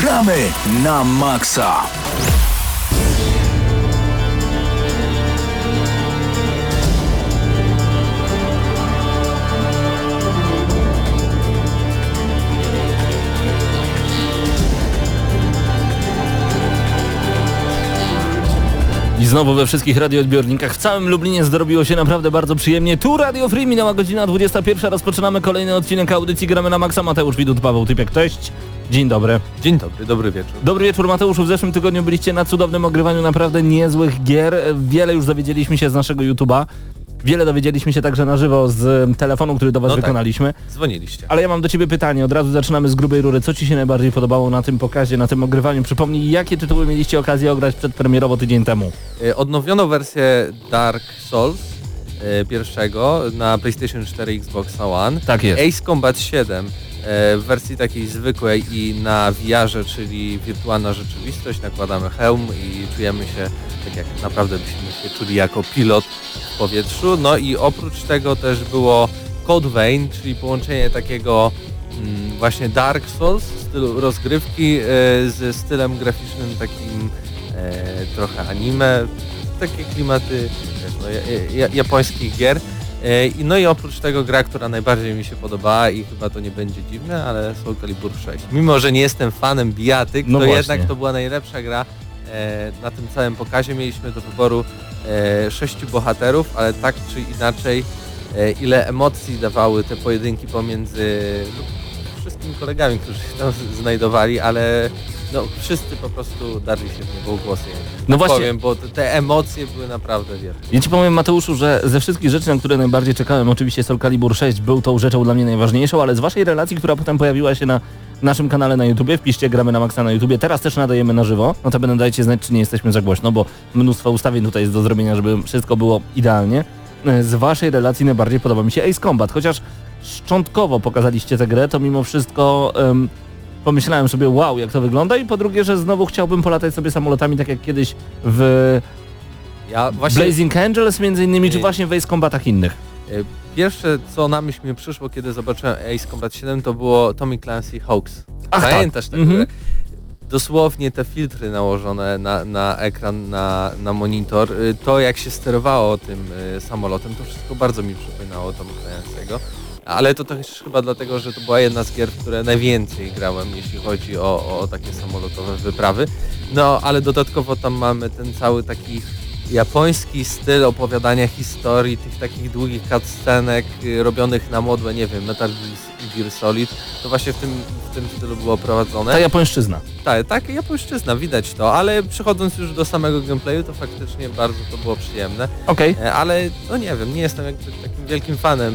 Gramy na maksa! I znowu we wszystkich radioodbiornikach w całym Lublinie zrobiło się naprawdę bardzo przyjemnie. Tu Radio Free minęła godzina 21. Rozpoczynamy kolejny odcinek audycji Gramy na Maxa. Mateusz Widut, Paweł Typiak, cześć. Dzień dobry. Dzień dobry, dobry wieczór. Dobry wieczór Mateuszu. W zeszłym tygodniu byliście na cudownym ogrywaniu naprawdę niezłych gier. Wiele już dowiedzieliśmy się z naszego YouTube'a. Wiele dowiedzieliśmy się także na żywo z telefonu, który do Was No tak. wykonaliśmy. Dzwoniliście. Ale ja mam do Ciebie pytanie, od razu zaczynamy z grubej rury. Co Ci się najbardziej podobało na tym pokazie, na tym ogrywaniu? Przypomnij, jakie tytuły mieliście okazję ograć przedpremierowo tydzień temu? E, Odnowiono wersję Dark Souls e, pierwszego na PlayStation 4 i Xbox One. Tak jest. Ace Combat 7 e, w wersji takiej zwykłej i na VR-ze, czyli wirtualna rzeczywistość, nakładamy hełm i czujemy się tak jak naprawdę byśmy się czuli jako pilot w powietrzu. No i oprócz tego też było Code Vein, czyli połączenie takiego mm, właśnie Dark Souls, stylu rozgrywki e, ze stylem graficznym takim e, trochę anime, takie klimaty no, ja, ja, japońskich gier. E, i- No i oprócz tego gra, która najbardziej mi się podobała i chyba to nie będzie dziwne, ale Soul Calibur 6. Mimo, że nie jestem fanem bijatyk, No to właśnie. jednak to była najlepsza gra e, na tym całym pokazie. Mieliśmy do wyboru e, sześciu bohaterów, ale tak czy inaczej ile emocji dawały te pojedynki pomiędzy no, wszystkimi kolegami, którzy się tam znajdowali, ale no wszyscy po prostu darli się w niebo głosy. No właśnie. Powiem, bo te, emocje były naprawdę wielkie. Ja Ci powiem Mateuszu, że ze wszystkich rzeczy, na które najbardziej czekałem, oczywiście Soul Calibur 6 był tą rzeczą dla mnie najważniejszą, ale z Waszej relacji, która potem pojawiła się na naszym kanale na YouTubie, wpiszcie Gramy na Maxa na YouTubie, teraz też nadajemy na żywo, no to będę dajcie znać, czy nie jesteśmy za głośno, bo mnóstwo ustawień tutaj jest do zrobienia, żeby wszystko było idealnie. Z Waszej relacji najbardziej podoba mi się Ace Combat, chociaż szczątkowo pokazaliście tę grę, to mimo wszystko em, pomyślałem sobie, wow, jak to wygląda i po drugie, że znowu chciałbym polatać sobie samolotami, tak jak kiedyś w Ja właśnie Blazing Angels między innymi, czy Nie. właśnie w Ace Combatach innych? e, pierwsze co na myśl mi przyszło, kiedy zobaczyłem Ace Combat 7 to było Tommy Clancy Hawks. Ach, tak. Pamiętasz grę? Dosłownie te filtry nałożone na, na ekran, na, na monitor, y, to jak się sterowało tym y, samolotem, to wszystko bardzo mi przypominało Tommy Clancy'ego. Ale to też chyba dlatego, że to była jedna z gier, w które najwięcej grałem, jeśli chodzi o, o takie samolotowe wyprawy. No, ale dodatkowo tam mamy ten cały taki japoński styl opowiadania historii, tych takich długich cutscenek y, robionych na modłę, nie wiem, Metal Gear Solid, to właśnie w tym, w tym stylu było prowadzone. Ta japońszczyzna. Tak, tak, japońszczyzna, widać to, ale przechodząc już do samego gameplayu, to faktycznie bardzo to było przyjemne, Okej. E, ale no nie wiem, nie jestem jakby takim wielkim fanem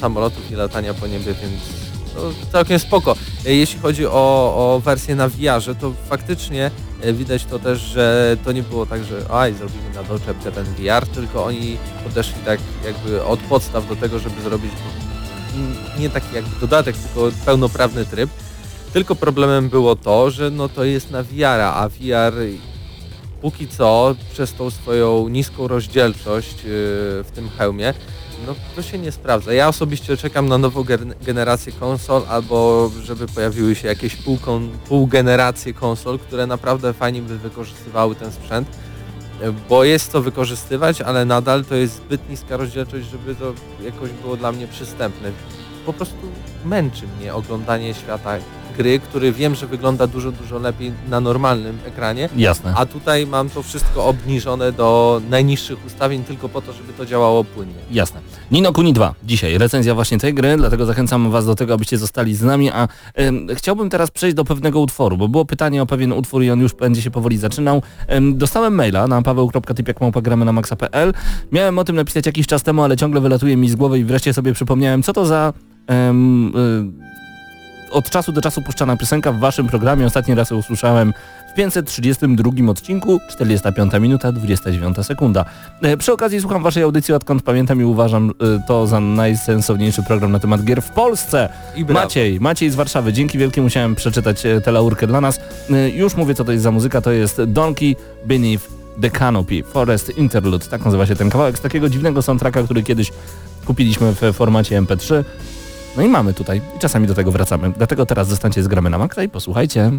samolotów i latania po niebie, więc to całkiem spoko. E, Jeśli chodzi o, o wersję na VR-ze, to faktycznie e, widać to też, że to nie było tak, że aj, zrobimy na doczepkę ten VR, tylko oni podeszli tak jakby od podstaw do tego, żeby zrobić nie taki jakby dodatek, tylko pełnoprawny tryb. Tylko problemem było to, że no to jest na VR, a VR póki co przez tą swoją niską rozdzielczość yy, w tym hełmie, no to się nie sprawdza. Ja osobiście czekam na nową gen- generację konsol albo żeby pojawiły się jakieś pół, pół generacje konsol, które naprawdę fajnie by wykorzystywały ten sprzęt, bo jest to wykorzystywać, ale nadal to jest zbyt niska rozdzielczość, żeby to jakoś było dla mnie przystępne. Po prostu męczy mnie oglądanie świata gry, który wiem, że wygląda dużo, dużo lepiej na normalnym ekranie, Jasne. a tutaj mam to wszystko obniżone do najniższych ustawień tylko po to, żeby to działało płynnie. Jasne. Nino Kuni 2. Dzisiaj recenzja właśnie tej gry, dlatego zachęcam Was do tego, abyście zostali z nami, a em, chciałbym teraz przejść do pewnego utworu, bo było pytanie o pewien utwór i on już będzie się powoli zaczynał. Em, dostałem maila na paweł.typiakmałpagramy na maxa.pl. Miałem o tym napisać jakiś czas temu, ale ciągle wylatuje mi z głowy i wreszcie sobie przypomniałem, co to za em, y, od czasu do czasu puszczana piosenka w waszym programie. Ostatni raz ją usłyszałem w 532 odcinku, 45 minuta, 29 sekunda. E, Przy okazji słucham waszej audycji odkąd pamiętam i uważam e, to za najsensowniejszy program na temat gier w Polsce. Maciej, Maciej z Warszawy, dzięki wielkie musiałem przeczytać e, tę laurkę dla nas. E, Już mówię co to jest za muzyka, to jest Donkey Beneath the Canopy, Forest Interlude, tak nazywa się ten kawałek z takiego dziwnego soundtracka, który kiedyś kupiliśmy w formacie MP3. No i mamy tutaj i czasami do tego wracamy. Dlatego teraz zostańcie z gramy na Maxa i posłuchajcie.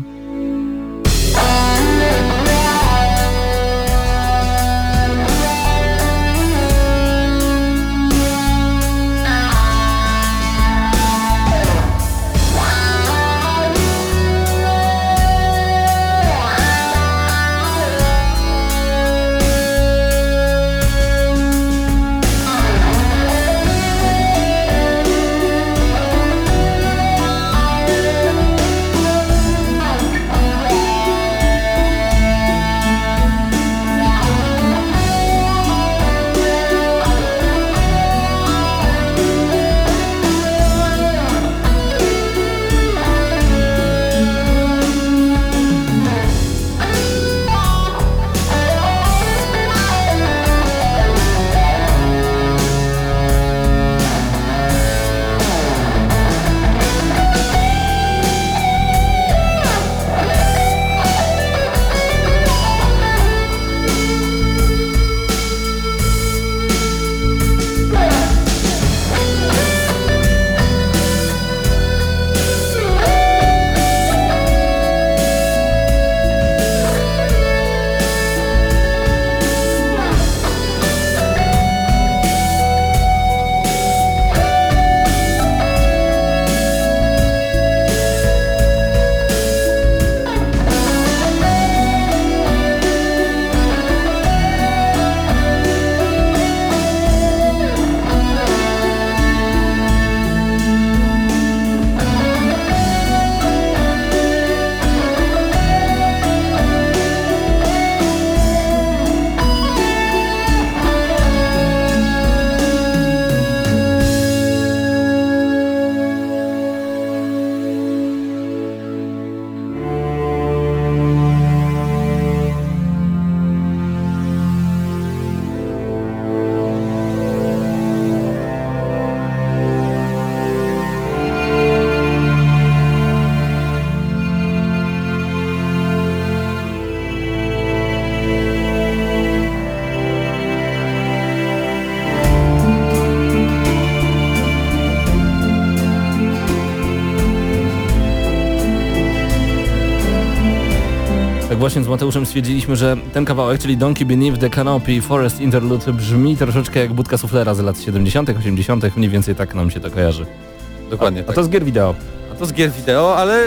Właśnie z Mateuszem stwierdziliśmy, że ten kawałek, czyli Donkey Beneath the Canopy Forest Interlude brzmi troszeczkę jak budka suflera z lat 70 80 mniej więcej tak nam się to kojarzy. Dokładnie A, tak. a to z gier wideo. A to z gier wideo, ale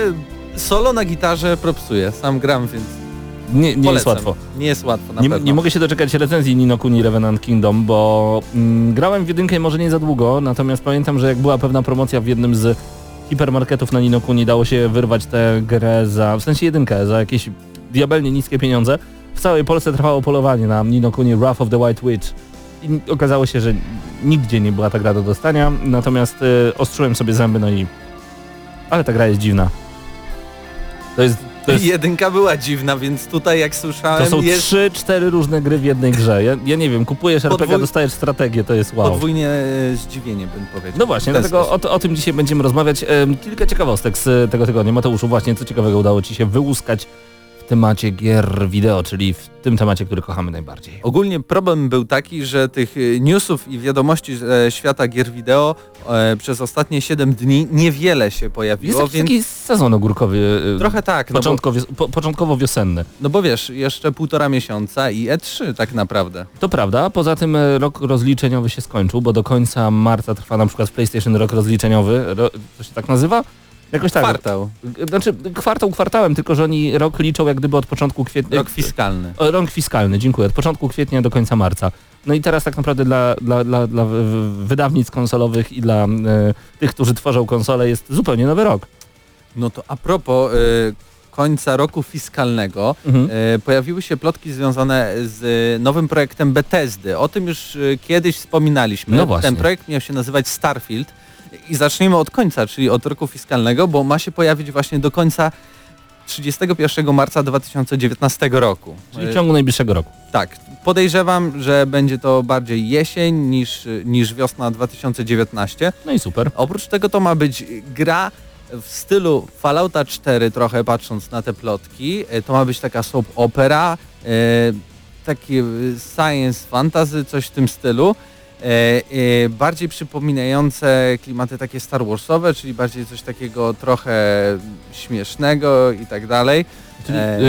solo na gitarze propsuję. Sam gram, więc Nie, nie jest łatwo. Nie jest łatwo, na Nie, pewno. nie mogę się doczekać recenzji Nino Kuni Revenant Kingdom, bo mm, grałem w jedynkę może nie za długo, natomiast pamiętam, że jak była pewna promocja w jednym z hipermarketów na Nino Kuni, dało się wyrwać tę grę za, w sensie jedynkę, za jakieś diabelnie niskie pieniądze. W całej Polsce trwało polowanie na Nino Kuni Wrath of the White Witch. I okazało się, że nigdzie nie była ta gra do dostania, natomiast y, ostrzyłem sobie zęby, no i... Ale ta gra jest dziwna. To jest... Jest Jedynka była dziwna, więc tutaj jak słyszałem to są jest trzy, cztery różne gry w jednej grze. Ja, ja nie wiem, kupujesz RPG, Podwój- dostajesz strategię, to jest wow. podwójnie e, zdziwienie bym powiedział. No właśnie, dlatego o, o tym dzisiaj będziemy rozmawiać. Kilka ciekawostek z tego tygodnia. Mateuszu, właśnie co ciekawego udało Ci się wyłuskać temacie gier wideo, czyli w tym temacie, który kochamy najbardziej. Ogólnie problem był taki, że tych e, newsów i wiadomości ze świata gier wideo e, przez ostatnie 7 dni niewiele się Jest pojawiło, jakiś więc taki sezon ogórkowy, y, trochę tak, no bo, początkowo, po, początkowo wiosenny. no bo wiesz, jeszcze półtora miesiąca i E3 tak naprawdę. To prawda, poza tym e, rok rozliczeniowy się skończył, bo do końca marca trwa na przykład PlayStation rok rozliczeniowy. Ro, to się tak nazywa? Jakoś tak. Kwartał, G- Znaczy kwartał kwartałem, tylko że oni rok liczą jak gdyby od początku kwietnia. rok fiskalny. O, Rok fiskalny, dziękuję. Od początku kwietnia do końca marca. No i teraz tak naprawdę dla, dla, dla, dla w- w- wydawnictw konsolowych i dla e, tych, którzy tworzą konsole jest zupełnie nowy rok. No to a propos e, końca roku fiskalnego, Mhm. e, pojawiły się plotki związane z nowym projektem Bethesdy. O tym już kiedyś wspominaliśmy. No właśnie. Ten projekt miał się nazywać Starfield i zaczniemy od końca, czyli od roku fiskalnego, bo ma się pojawić właśnie do końca 31 marca 2019 roku. Czyli w ciągu najbliższego roku. Tak, podejrzewam, że będzie to bardziej jesień niż, niż wiosna 2019. No i super. Oprócz tego to ma być gra w stylu Fallouta 4 trochę patrząc na te plotki. E, To ma być taka soap opera, e, taki science fantasy, coś w tym stylu. E, e, bardziej przypominające klimaty takie Star Warsowe, czyli bardziej coś takiego trochę śmiesznego i tak dalej. Czyli, E,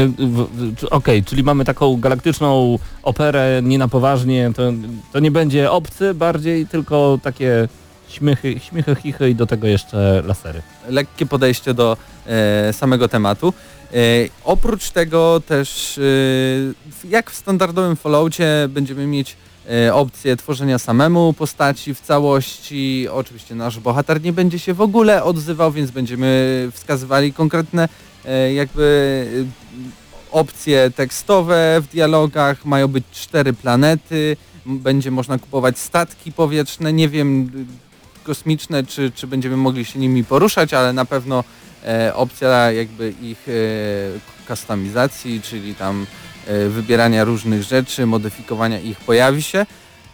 y, Okej, czyli mamy taką galaktyczną operę, nie na poważnie, to, to nie będzie obcy bardziej, tylko takie śmiechy, śmiechy, chichy i do tego jeszcze lasery. lekkie podejście do e, samego tematu. E, oprócz tego też, e, jak w standardowym Falloutie będziemy mieć opcję tworzenia samemu postaci w całości. Oczywiście nasz bohater nie będzie się w ogóle odzywał, więc będziemy wskazywali konkretne e, jakby e, opcje tekstowe w dialogach. Mają być cztery planety. Będzie można kupować statki powietrzne. Nie wiem, kosmiczne, czy, czy będziemy mogli się nimi poruszać, ale na pewno e, opcja jakby ich e, kustomizacji, czyli tam e, wybierania różnych rzeczy, modyfikowania ich pojawi się.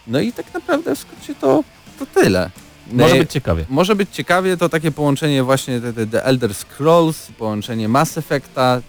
No i tak naprawdę w skrócie to, to tyle. Może E, być ciekawie. może być ciekawie, to takie połączenie właśnie The, the, Elder Scrolls, połączenie Mass Effecta.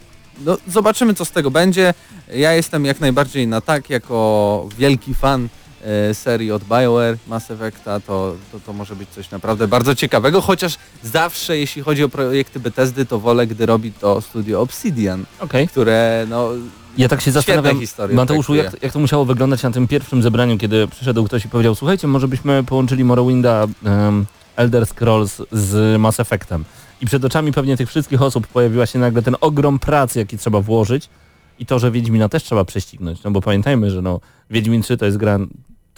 No, zobaczymy co z tego będzie. Ja jestem jak najbardziej na tak, jako wielki fan e, serii od BioWare Mass Effecta, to, to, to może być coś naprawdę bardzo ciekawego, chociaż zawsze jeśli chodzi o projekty Bethesdy, to wolę, gdy robi to studio Obsidian, Okej. które no, Ja tak się zastanawiam, historie Mateuszu, traktuje. jak, jak to musiało wyglądać na tym pierwszym zebraniu, kiedy przyszedł ktoś i powiedział, słuchajcie, może byśmy połączyli Morrowinda, um, Elder Scrolls z Mass Effectem. I przed oczami pewnie tych wszystkich osób pojawiła się nagle ten ogrom pracy, jaki trzeba włożyć i to, że Wiedźmina też trzeba prześcignąć, no bo pamiętajmy, że no, Wiedźmin 3 to jest gra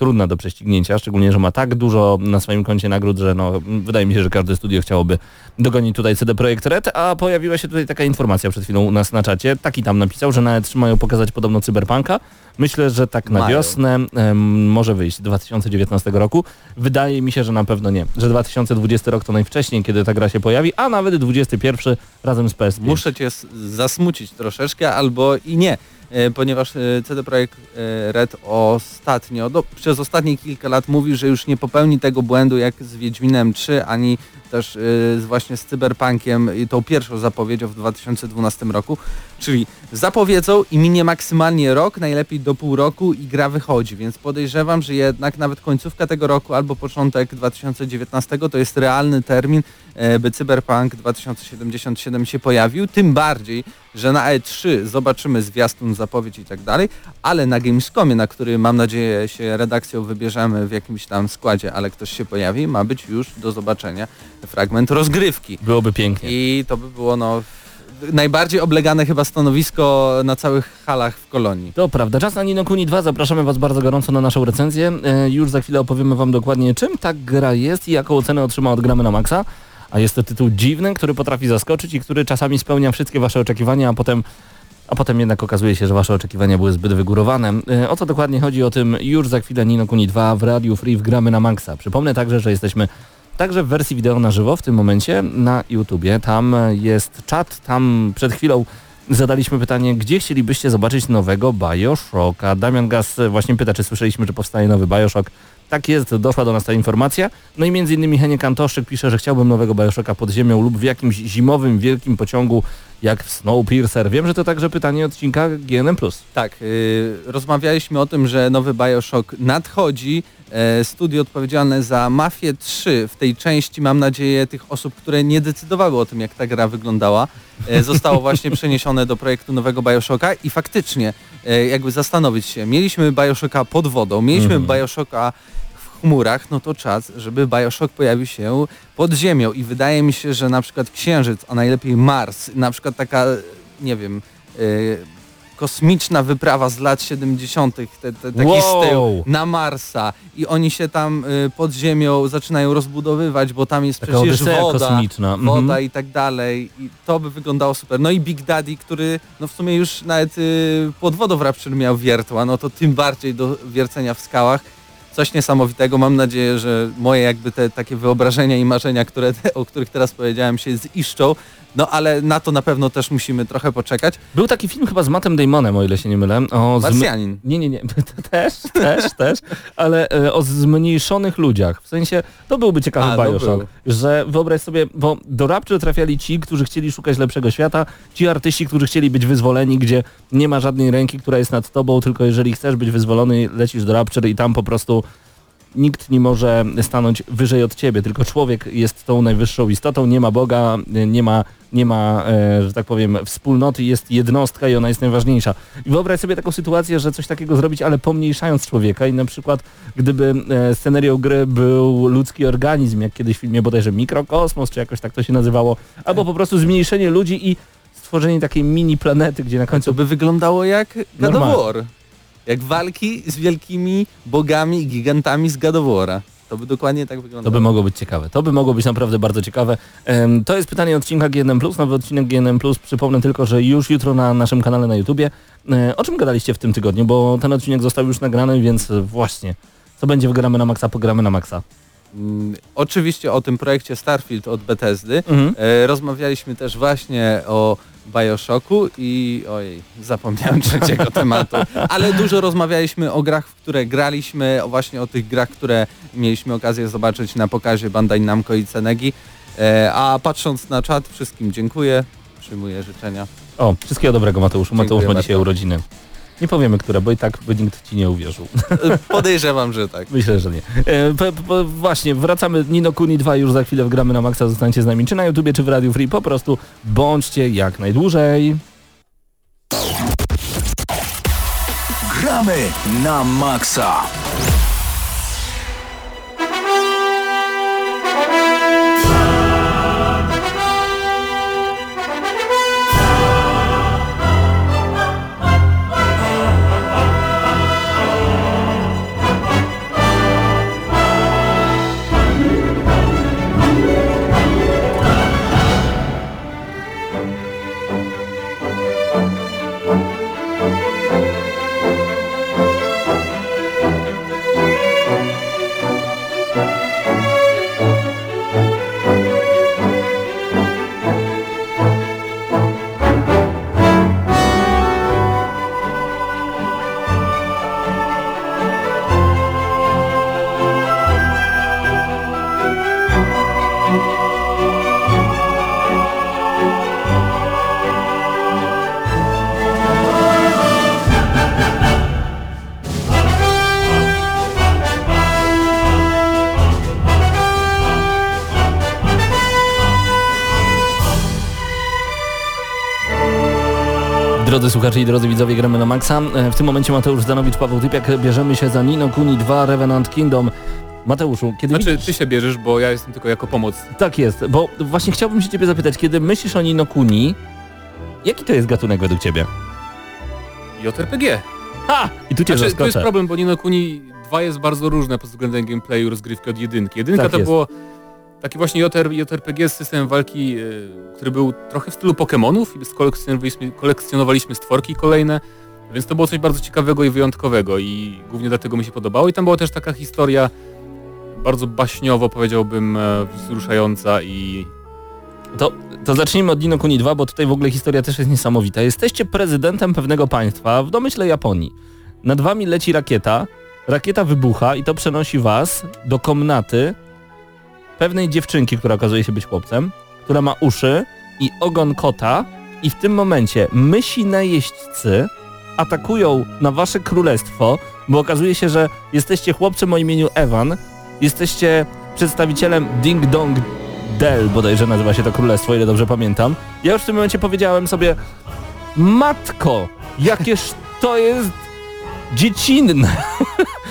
trudna do prześcignięcia, szczególnie, że ma tak dużo na swoim koncie nagród, że no, wydaje mi się, że każde studio chciałoby dogonić tutaj CD Projekt Red, a pojawiła się tutaj taka informacja przed chwilą u nas na czacie. Taki tam napisał, że nawet mają pokazać podobno Cyberpunka. Myślę, że tak na Mają. wiosnę em, może wyjść 2019 roku. Wydaje mi się, że na pewno nie. Że 2020 rok to najwcześniej, kiedy ta gra się pojawi, a nawet 21 razem z PS5. Muszę cię zasmucić troszeczkę, albo i nie, ponieważ e, CD Projekt e, Red ostatnio, do, przez ostatnie kilka lat mówi, że już nie popełni tego błędu jak z Wiedźminem 3, ani też yy, właśnie z Cyberpunkiem i tą pierwszą zapowiedzią w 2012 roku, czyli zapowiedzą i minie maksymalnie rok, najlepiej do pół roku i gra wychodzi, więc podejrzewam, że jednak nawet końcówka tego roku albo początek 2019 to jest realny termin, E, by Cyberpunk 2077 się pojawił, tym bardziej, że na E3 zobaczymy zwiastun, zapowiedź i tak dalej, ale na Gamescomie, na który mam nadzieję się redakcją wybierzemy w jakimś tam składzie, ale ktoś się pojawi, ma być już do zobaczenia fragment rozgrywki. Byłoby pięknie. I to by było no najbardziej oblegane chyba stanowisko na całych halach w Kolonii. To prawda. Czas na Nino Kuni 2. Zapraszamy Was bardzo gorąco na naszą recenzję. E, już za chwilę opowiemy Wam dokładnie czym ta gra jest i jaką ocenę otrzyma od Gramy na Maxa a jest to tytuł dziwny, który potrafi zaskoczyć i który czasami spełnia wszystkie wasze oczekiwania, a potem a potem jednak okazuje się, że wasze oczekiwania były zbyt wygórowane. E, o co dokładnie chodzi, o tym już za chwilę Nino Kuni 2 w Radiu Free wgramy na Maxa. Przypomnę także, że jesteśmy także w wersji wideo na żywo w tym momencie na YouTubie. Tam jest czat, tam przed chwilą zadaliśmy pytanie, gdzie chcielibyście zobaczyć nowego Bioshocka. Damian Gaz właśnie pyta, czy słyszeliśmy, że powstaje nowy Bioshock. Tak jest, doszła do nas ta informacja. No i między innymi Henie Kantoszyk pisze, że chciałbym nowego Bioshocka pod ziemią lub w jakimś zimowym, wielkim pociągu jak w Snowpiercer. Wiem, że to także pytanie odcinka GNM+. Tak, yy, rozmawialiśmy o tym, że nowy Bioshock nadchodzi. E, studio odpowiedzialne za Mafię 3 w tej części, mam nadzieję, tych osób, które nie decydowały o tym, jak ta gra wyglądała, e, zostało właśnie przeniesione do projektu nowego Bioshocka i faktycznie e, jakby zastanowić się, mieliśmy Bioshocka pod wodą, mieliśmy mm. Bioshocka chmurach, no to czas, żeby Bioshock pojawił się pod ziemią i wydaje mi się, że na przykład Księżyc, a najlepiej Mars, na przykład taka, nie wiem, yy, kosmiczna wyprawa z lat 70. Te, te, taki wow. styl na Marsa i oni się tam y, pod ziemią zaczynają rozbudowywać, bo tam jest Taka przecież woda, kosmiczna. woda mhm. i tak dalej i to by wyglądało super. No i Big Daddy, który no w sumie już nawet y, pod wodą w Rapture miał wiertła, no to tym bardziej do wiercenia w skałach coś niesamowitego. Mam nadzieję, że moje jakby te takie wyobrażenia i marzenia, które, o których teraz powiedziałem, się ziszczą. No ale na to na pewno też musimy trochę poczekać. Był taki film chyba z Mattem Damonem, o ile się nie mylę. O Marsjanin. Nie, nie, nie. też, też, też. Ale e, o zmniejszonych ludziach. W sensie, to byłby ciekawy A, Bioshock. Był. Że wyobraź sobie, bo do Rapture trafiali ci, którzy chcieli szukać lepszego świata, ci artyści, którzy chcieli być wyzwoleni, gdzie nie ma żadnej ręki, która jest nad tobą, tylko jeżeli chcesz być wyzwolony, lecisz do Rapture i tam po prostu nikt nie może stanąć wyżej od ciebie, tylko człowiek jest tą najwyższą istotą, nie ma Boga, nie ma, nie ma e, że tak powiem, wspólnoty, jest jednostka i ona jest najważniejsza. I wyobraź sobie taką sytuację, że coś takiego zrobić, ale pomniejszając człowieka i na przykład gdyby e, scenarią gry był ludzki organizm, jak kiedyś w filmie bodajże Mikrokosmos, czy jakoś tak to się nazywało, albo po prostu zmniejszenie ludzi i stworzenie takiej mini planety, gdzie na końcu... by wyglądało jak God. Jak walki z wielkimi bogami i gigantami z Gadowora. To by dokładnie tak wyglądało. To by mogło być ciekawe. To by mogło być naprawdę bardzo ciekawe. To jest pytanie odcinka GNM+, nowy odcinek GNM+. Przypomnę tylko, że już jutro na naszym kanale na YouTubie. E, o czym gadaliście w tym tygodniu? Bo ten odcinek został już nagrany, więc właśnie. Co będzie w Gramy na Maxa, pogramy na Maxa. Mm, oczywiście o tym projekcie Starfield od Bethesdy. Mhm. E, rozmawialiśmy też właśnie o Bioshocku i ojej, zapomniałem trzeciego tematu, ale dużo rozmawialiśmy o grach, w które graliśmy, o właśnie o tych grach, które mieliśmy okazję zobaczyć na pokazie Bandai Namco i Cenegi. E, a patrząc na czat, wszystkim dziękuję, przyjmuję życzenia. O, wszystkiego dobrego Mateuszu. Mateusz ma dzisiaj urodziny. Nie powiemy, które, bo i tak by nikt ci nie uwierzył. Podejrzewam, że tak. Myślę, że nie. E, właśnie, wracamy. Nino Kuni 2 już za chwilę wgramy na maksa. Zostańcie z nami czy na YouTubie, czy w Radio Free. Po prostu bądźcie jak najdłużej. Gramy na maksa. Drodzy słuchacze i drodzy widzowie, gramy na maksa. E, W tym momencie Mateusz Zdanowicz, Paweł Typiak, bierzemy się za Nino Kuni 2 Revenant Kingdom. Mateuszu, kiedy Znaczy widzisz... ty się bierzesz, bo ja jestem tylko jako pomoc. Tak jest, bo właśnie chciałbym się ciebie zapytać, kiedy myślisz o Nino Kuni, jaki to jest gatunek według ciebie? JRPG. Ha! I tu cię Znaczy, to jest zaskoczę. problem, bo Nino Kuni 2 jest bardzo różne pod względem gameplayu rozgrywki od jedynki. Jedynka Tak to jest. było taki właśnie JR, JRPG z systemem walki, e, który był trochę w stylu Pokémonów i kolekcjonowaliśmy, kolekcjonowaliśmy stworki kolejne, więc to było coś bardzo ciekawego i wyjątkowego i głównie dlatego mi się podobało. I tam była też taka historia bardzo baśniowo powiedziałbym e, wzruszająca i To, to zacznijmy od Nino Kuni 2, bo tutaj w ogóle historia też jest niesamowita. Jesteście prezydentem pewnego państwa, w domyśle Japonii. Nad wami leci rakieta, rakieta wybucha i to przenosi was do komnaty pewnej dziewczynki, która okazuje się być chłopcem, która ma uszy i ogon kota i w tym momencie mysi najeźdźcy atakują na wasze królestwo, bo okazuje się, że jesteście chłopcem o imieniu Evan, jesteście przedstawicielem Ding Dong Del, bodajże nazywa się to królestwo, ile dobrze pamiętam. Ja już w tym momencie powiedziałem sobie, matko, jakież to jest dziecinne.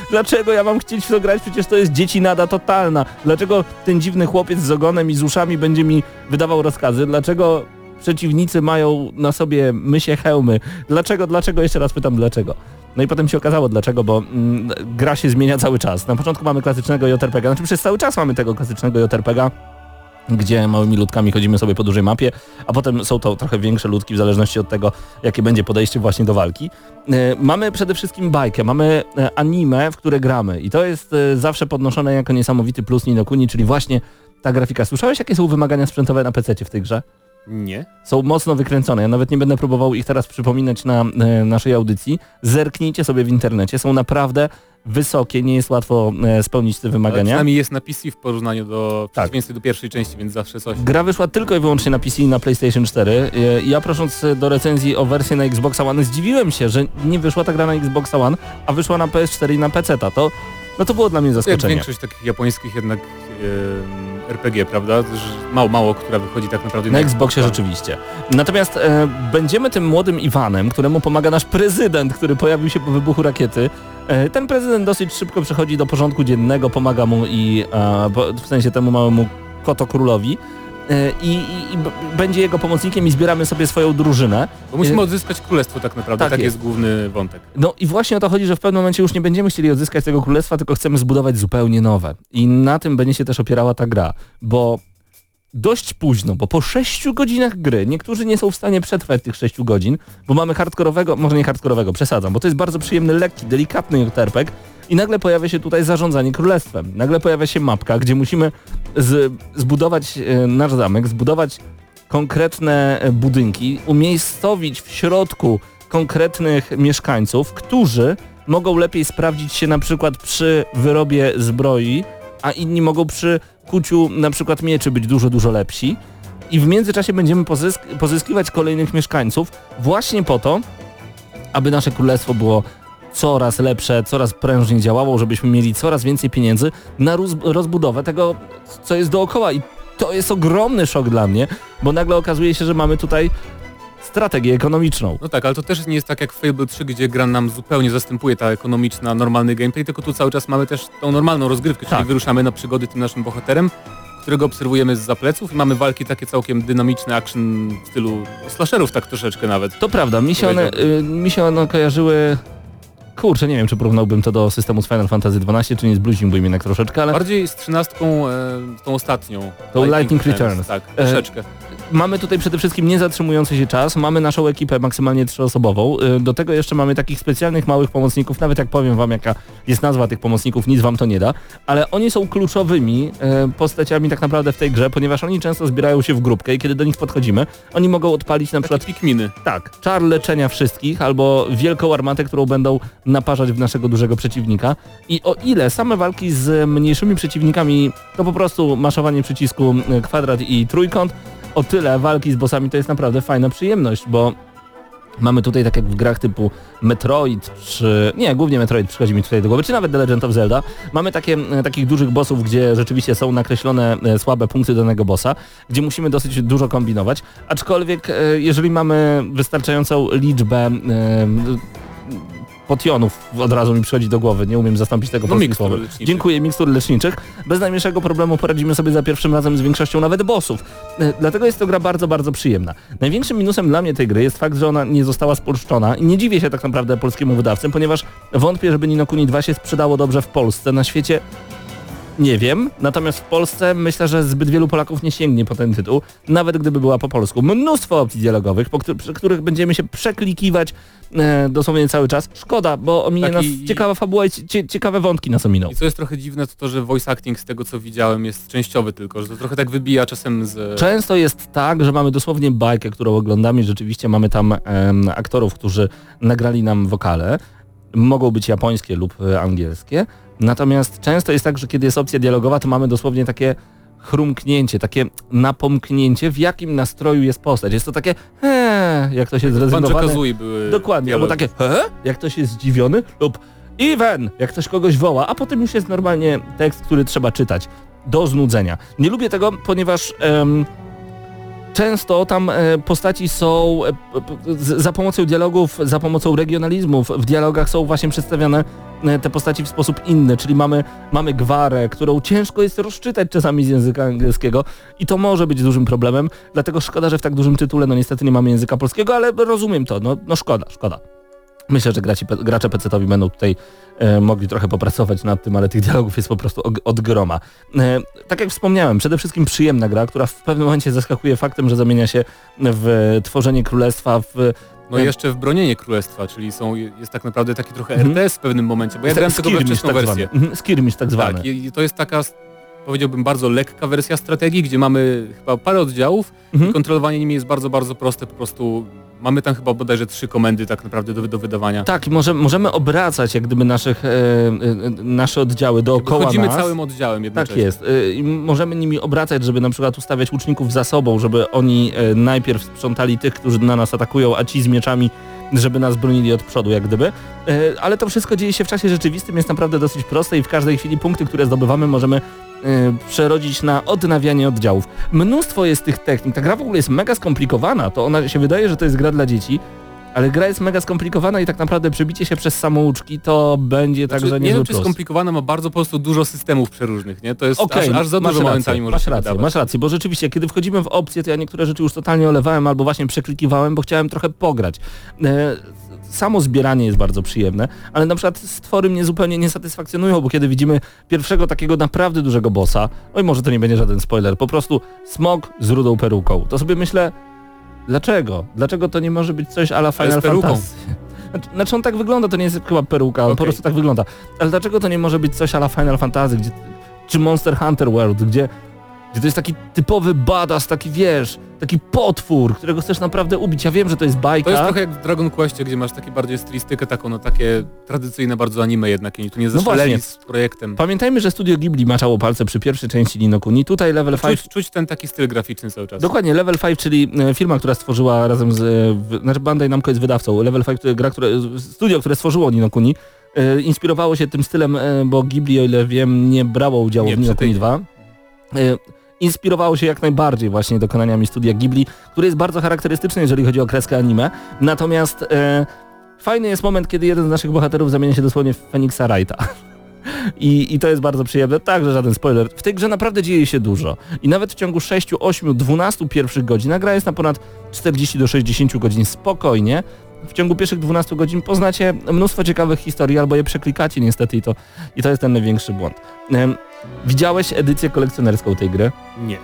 Dlaczego ja mam chcieć w to grać? Przecież to jest dziecinada totalna. Dlaczego ten dziwny chłopiec z ogonem i z uszami będzie mi wydawał rozkazy? Dlaczego przeciwnicy mają na sobie mysie hełmy? Dlaczego, dlaczego? Jeszcze raz pytam dlaczego. No i potem się okazało dlaczego, bo mm, gra się zmienia cały czas. Na początku mamy klasycznego JRPG, znaczy przez cały czas mamy tego klasycznego JRPG, gdzie małymi ludkami chodzimy sobie po dużej mapie, a potem są to trochę większe ludki w zależności od tego, jakie będzie podejście właśnie do walki. E, Mamy przede wszystkim bajkę, mamy e, anime, w które gramy i to jest e, zawsze podnoszone jako niesamowity plus Nino Kuni, czyli właśnie ta grafika. Słyszałeś, jakie są wymagania sprzętowe na PC w tej grze? nie. Są mocno wykręcone. Ja nawet nie będę próbował ich teraz przypominać na e, naszej audycji. Zerknijcie sobie w internecie. Są naprawdę wysokie, nie jest łatwo e, spełnić te Ale wymagania. przynajmniej jest na PC w porównaniu do Tak. do pierwszej części, więc zawsze coś. Gra wyszła tylko i wyłącznie na PC i na PlayStation 4. E, Ja prosząc do recenzji o wersję na Xbox One zdziwiłem się, że nie wyszła ta gra na Xbox One, a wyszła na PS4 i na PC. -ta. To, no to było dla mnie Jak zaskoczenie. większość takich japońskich jednak em, RPG, prawda? Mało, mało, która wychodzi tak naprawdę Na Xboxie rzeczywiście. Natomiast e, będziemy tym młodym Iwanem, któremu pomaga nasz prezydent, który pojawił się po wybuchu rakiety. E, ten prezydent dosyć szybko przechodzi do porządku dziennego, pomaga mu i e, w sensie temu małemu kotokrólowi. E, I, i, i będzie jego pomocnikiem i zbieramy sobie swoją drużynę. Bo musimy odzyskać królestwo tak naprawdę, tak tak, jest. jest główny wątek. No i właśnie o to chodzi, że w pewnym momencie już nie będziemy chcieli odzyskać tego królestwa, tylko chcemy zbudować zupełnie nowe. I na tym będzie się też opierała ta gra, bo dość późno, bo po 6 godzinach gry, niektórzy nie są w stanie przetrwać tych 6 godzin, bo mamy hardkorowego, może nie hardkorowego, przesadzam, bo to jest bardzo przyjemny, lekki, delikatny JRPG i nagle pojawia się tutaj zarządzanie królestwem. Nagle pojawia się mapka, gdzie musimy z, zbudować e, nasz zamek, zbudować konkretne e, budynki, umiejscowić w środku konkretnych mieszkańców, którzy mogą lepiej sprawdzić się na przykład przy wyrobie zbroi, a inni mogą przy kuciu na przykład mieczy być dużo, dużo lepsi. I w międzyczasie będziemy pozysk pozyskiwać kolejnych mieszkańców właśnie po to, aby nasze królestwo było coraz lepsze, coraz prężniej działało, żebyśmy mieli coraz więcej pieniędzy na roz rozbudowę tego, co jest dookoła. I to jest ogromny szok dla mnie, bo nagle okazuje się, że mamy tutaj strategię ekonomiczną. No tak, ale to też nie jest tak jak w Fable 3, gdzie gra nam zupełnie zastępuje ta ekonomiczna, normalny gameplay, tylko tu cały czas mamy też tą normalną rozgrywkę, czyli Tak. wyruszamy na przygody tym naszym bohaterem, którego obserwujemy z pleców i mamy walki takie całkiem dynamiczne, action w stylu slasherów tak troszeczkę nawet. To prawda, mi się one, y, mi się one kojarzyły... Kurczę, nie wiem, czy porównałbym to do systemu z Final Fantasy XII, czy nie zbluźniłbym jednak troszeczkę, ale Bardziej z trzynastką, e, tą ostatnią. Tą Lightning Returns. Tak, E, troszeczkę. Mamy tutaj przede wszystkim niezatrzymujący się czas, mamy naszą ekipę maksymalnie trzyosobową, y, do tego jeszcze mamy takich specjalnych małych pomocników, nawet jak powiem wam jaka jest nazwa tych pomocników, nic wam to nie da, ale oni są kluczowymi y, postaciami tak naprawdę w tej grze, ponieważ oni często zbierają się w grupkę i kiedy do nich podchodzimy, oni mogą odpalić na przykład pikminy. tak, czar leczenia wszystkich albo wielką armatę, którą będą naparzać w naszego dużego przeciwnika. I o ile same walki z mniejszymi przeciwnikami to po prostu maszowanie przycisku y, kwadrat i trójkąt, o tyle walki z bossami to jest naprawdę fajna przyjemność, bo Mamy tutaj tak jak w grach typu Metroid, czy... Nie, głównie Metroid przychodzi mi tutaj do głowy, czy nawet The Legend of Zelda. Mamy takie, e, takich dużych bossów, gdzie rzeczywiście są nakreślone e, słabe punkty danego bossa, gdzie musimy dosyć dużo kombinować. Aczkolwiek, e, jeżeli mamy wystarczającą liczbę potionów od razu mi przychodzi do głowy, nie umiem zastąpić tego No, mikstur leczniczych. Dziękuję, mikstur leczniczych. Bez najmniejszego problemu poradzimy sobie za pierwszym razem z większością nawet bossów. E, Dlatego jest to gra bardzo, bardzo przyjemna. Największym minusem dla mnie tej gry jest fakt, że ona nie została spolszczona i nie dziwię się tak naprawdę polskiemu wydawcy, ponieważ wątpię, żeby Nino Kuni 2 się sprzedało dobrze w Polsce. Na świecie nie wiem, natomiast w Polsce myślę, że zbyt wielu Polaków nie sięgnie po ten tytuł, nawet gdyby była po polsku. Mnóstwo opcji dialogowych, po któ- przy których będziemy się przeklikiwać e, dosłownie cały czas. Szkoda, bo ominie nas ciekawa fabuła i cie, ciekawe wątki nas ominą. I co jest trochę dziwne, to to, że voice acting z tego co widziałem jest częściowy tylko, że to trochę tak wybija czasem z... Często jest tak, że mamy dosłownie bajkę, którą oglądamy i rzeczywiście mamy tam em, aktorów, którzy nagrali nam wokale. Mogą być japońskie lub e, angielskie. Natomiast często jest tak, że kiedy jest opcja dialogowa, to mamy dosłownie takie chrumknięcie, takie napomknięcie, w jakim nastroju jest postać. Jest to takie he, jak to się Banjo zrezygnowane. Kazooie były... Dokładnie, albo dialogi. takie he, jak ktoś jest zdziwiony lub even, jak ktoś kogoś woła, a potem już jest normalnie tekst, który trzeba czytać do znudzenia. Nie lubię tego, ponieważ em, często tam e, postaci są e, p- za pomocą dialogów, za pomocą regionalizmów w dialogach są właśnie przedstawiane te postaci w sposób inny, czyli mamy, mamy gwarę, którą ciężko jest rozczytać czasami z języka angielskiego i to może być dużym problemem, dlatego szkoda, że w tak dużym tytule no niestety nie mamy języka polskiego, ale rozumiem to, no, no szkoda, szkoda. Myślę, że graci, gracze PC-towi będą tutaj e, mogli trochę popracować nad tym, ale tych dialogów jest po prostu og- od groma. E, tak jak wspomniałem, przede wszystkim przyjemna gra, która w pewnym momencie zaskakuje faktem, że zamienia się w tworzenie królestwa, w No i jeszcze w bronienie królestwa, czyli są, jest tak naprawdę taki trochę Mhm. RTS w pewnym momencie, bo ja grałem tylko wczesną tak wersję. Mhm, Skirmish tak zwany. Tak, i i to jest taka, powiedziałbym, bardzo lekka wersja strategii, gdzie mamy chyba parę oddziałów Mhm. i kontrolowanie nimi jest bardzo, bardzo proste, po prostu mamy tam chyba bodajże trzy komendy tak naprawdę do, do wydawania. Tak, może, możemy obracać jak gdyby naszych, e, e, nasze oddziały dookoła Chodzimy nas. całym oddziałem Tak jednocześnie. jest. Y, I możemy nimi obracać, żeby na przykład ustawiać łuczników za sobą, żeby oni e, najpierw sprzątali tych, którzy na nas atakują, a ci z mieczami, żeby nas bronili od przodu, jak gdyby. E, Ale to wszystko dzieje się w czasie rzeczywistym, jest naprawdę dosyć proste i w każdej chwili punkty, które zdobywamy, możemy e, przerodzić na odnawianie oddziałów. Mnóstwo jest tych technik. Ta gra w ogóle jest mega skomplikowana. To ona się wydaje, że to jest gra dla dzieci, ale gra jest mega skomplikowana i tak naprawdę przebicie się przez samouczki to będzie Znaczy, także nie niezły wiem, czy skomplikowana, ma bardzo po prostu dużo systemów przeróżnych, nie? To jest Okej, aż, aż za dużo momentami może masz rację, wydawać. masz rację, bo rzeczywiście, kiedy wchodzimy w opcje, to ja niektóre rzeczy już totalnie olewałem albo właśnie przeklikiwałem, bo chciałem trochę pograć. Samo zbieranie jest bardzo przyjemne, ale na przykład stwory mnie zupełnie nie satysfakcjonują, bo kiedy widzimy pierwszego takiego naprawdę dużego bossa, oj może to nie będzie żaden spoiler, po prostu smog z rudą peruką, to sobie myślę, dlaczego? Dlaczego to nie może być coś ala Final. Fantasy? Znaczy- Znaczy on tak wygląda, to nie jest chyba peruka, on po prostu tak wygląda. Ale dlaczego to nie może być coś ala Final Fantasy, gdzie, czy Monster Hunter World, gdzie, gdzie to jest taki typowy badass, taki wiesz, taki potwór, którego chcesz naprawdę ubić. Ja wiem, że to jest bajka. To jest trochę jak w Dragon Questie, gdzie masz takie bardziej stylistykę taką, no takie tradycyjne bardzo anime jednak, oni tu nie No zeszaleli właśnie. z projektem. Pamiętajmy, że studio Ghibli maczało palce przy pierwszej części Nino Kuni. Tutaj Level 5 Czuć, czuć ten taki styl graficzny cały czas. Dokładnie, Level 5, czyli e, firma, która stworzyła razem z... e, w- Znaczy Bandai Namco jest wydawcą. Level 5 to gra, które, studio, które stworzyło Nino Kuni, e, inspirowało się tym stylem, e, bo Ghibli, o ile wiem, nie brało udziału Nie, w Nino przy tej Kuni nie. 2. E, Inspirowało się jak najbardziej właśnie dokonaniami studia Ghibli, który jest bardzo charakterystyczny, jeżeli chodzi o kreskę anime. Natomiast e, fajny jest moment, kiedy jeden z naszych bohaterów zamienia się dosłownie w Feniksa Wrighta. I, I to jest bardzo przyjemne. Także żaden spoiler. W tej grze naprawdę dzieje się dużo. I nawet w ciągu 6, 8, 12 pierwszych godzin, gra jest na ponad 40 do 60 godzin spokojnie, w ciągu pierwszych 12 godzin poznacie mnóstwo ciekawych historii, albo je przeklikacie niestety i to, i to jest ten największy błąd. Widziałeś edycję kolekcjonerską tej gry? Nie.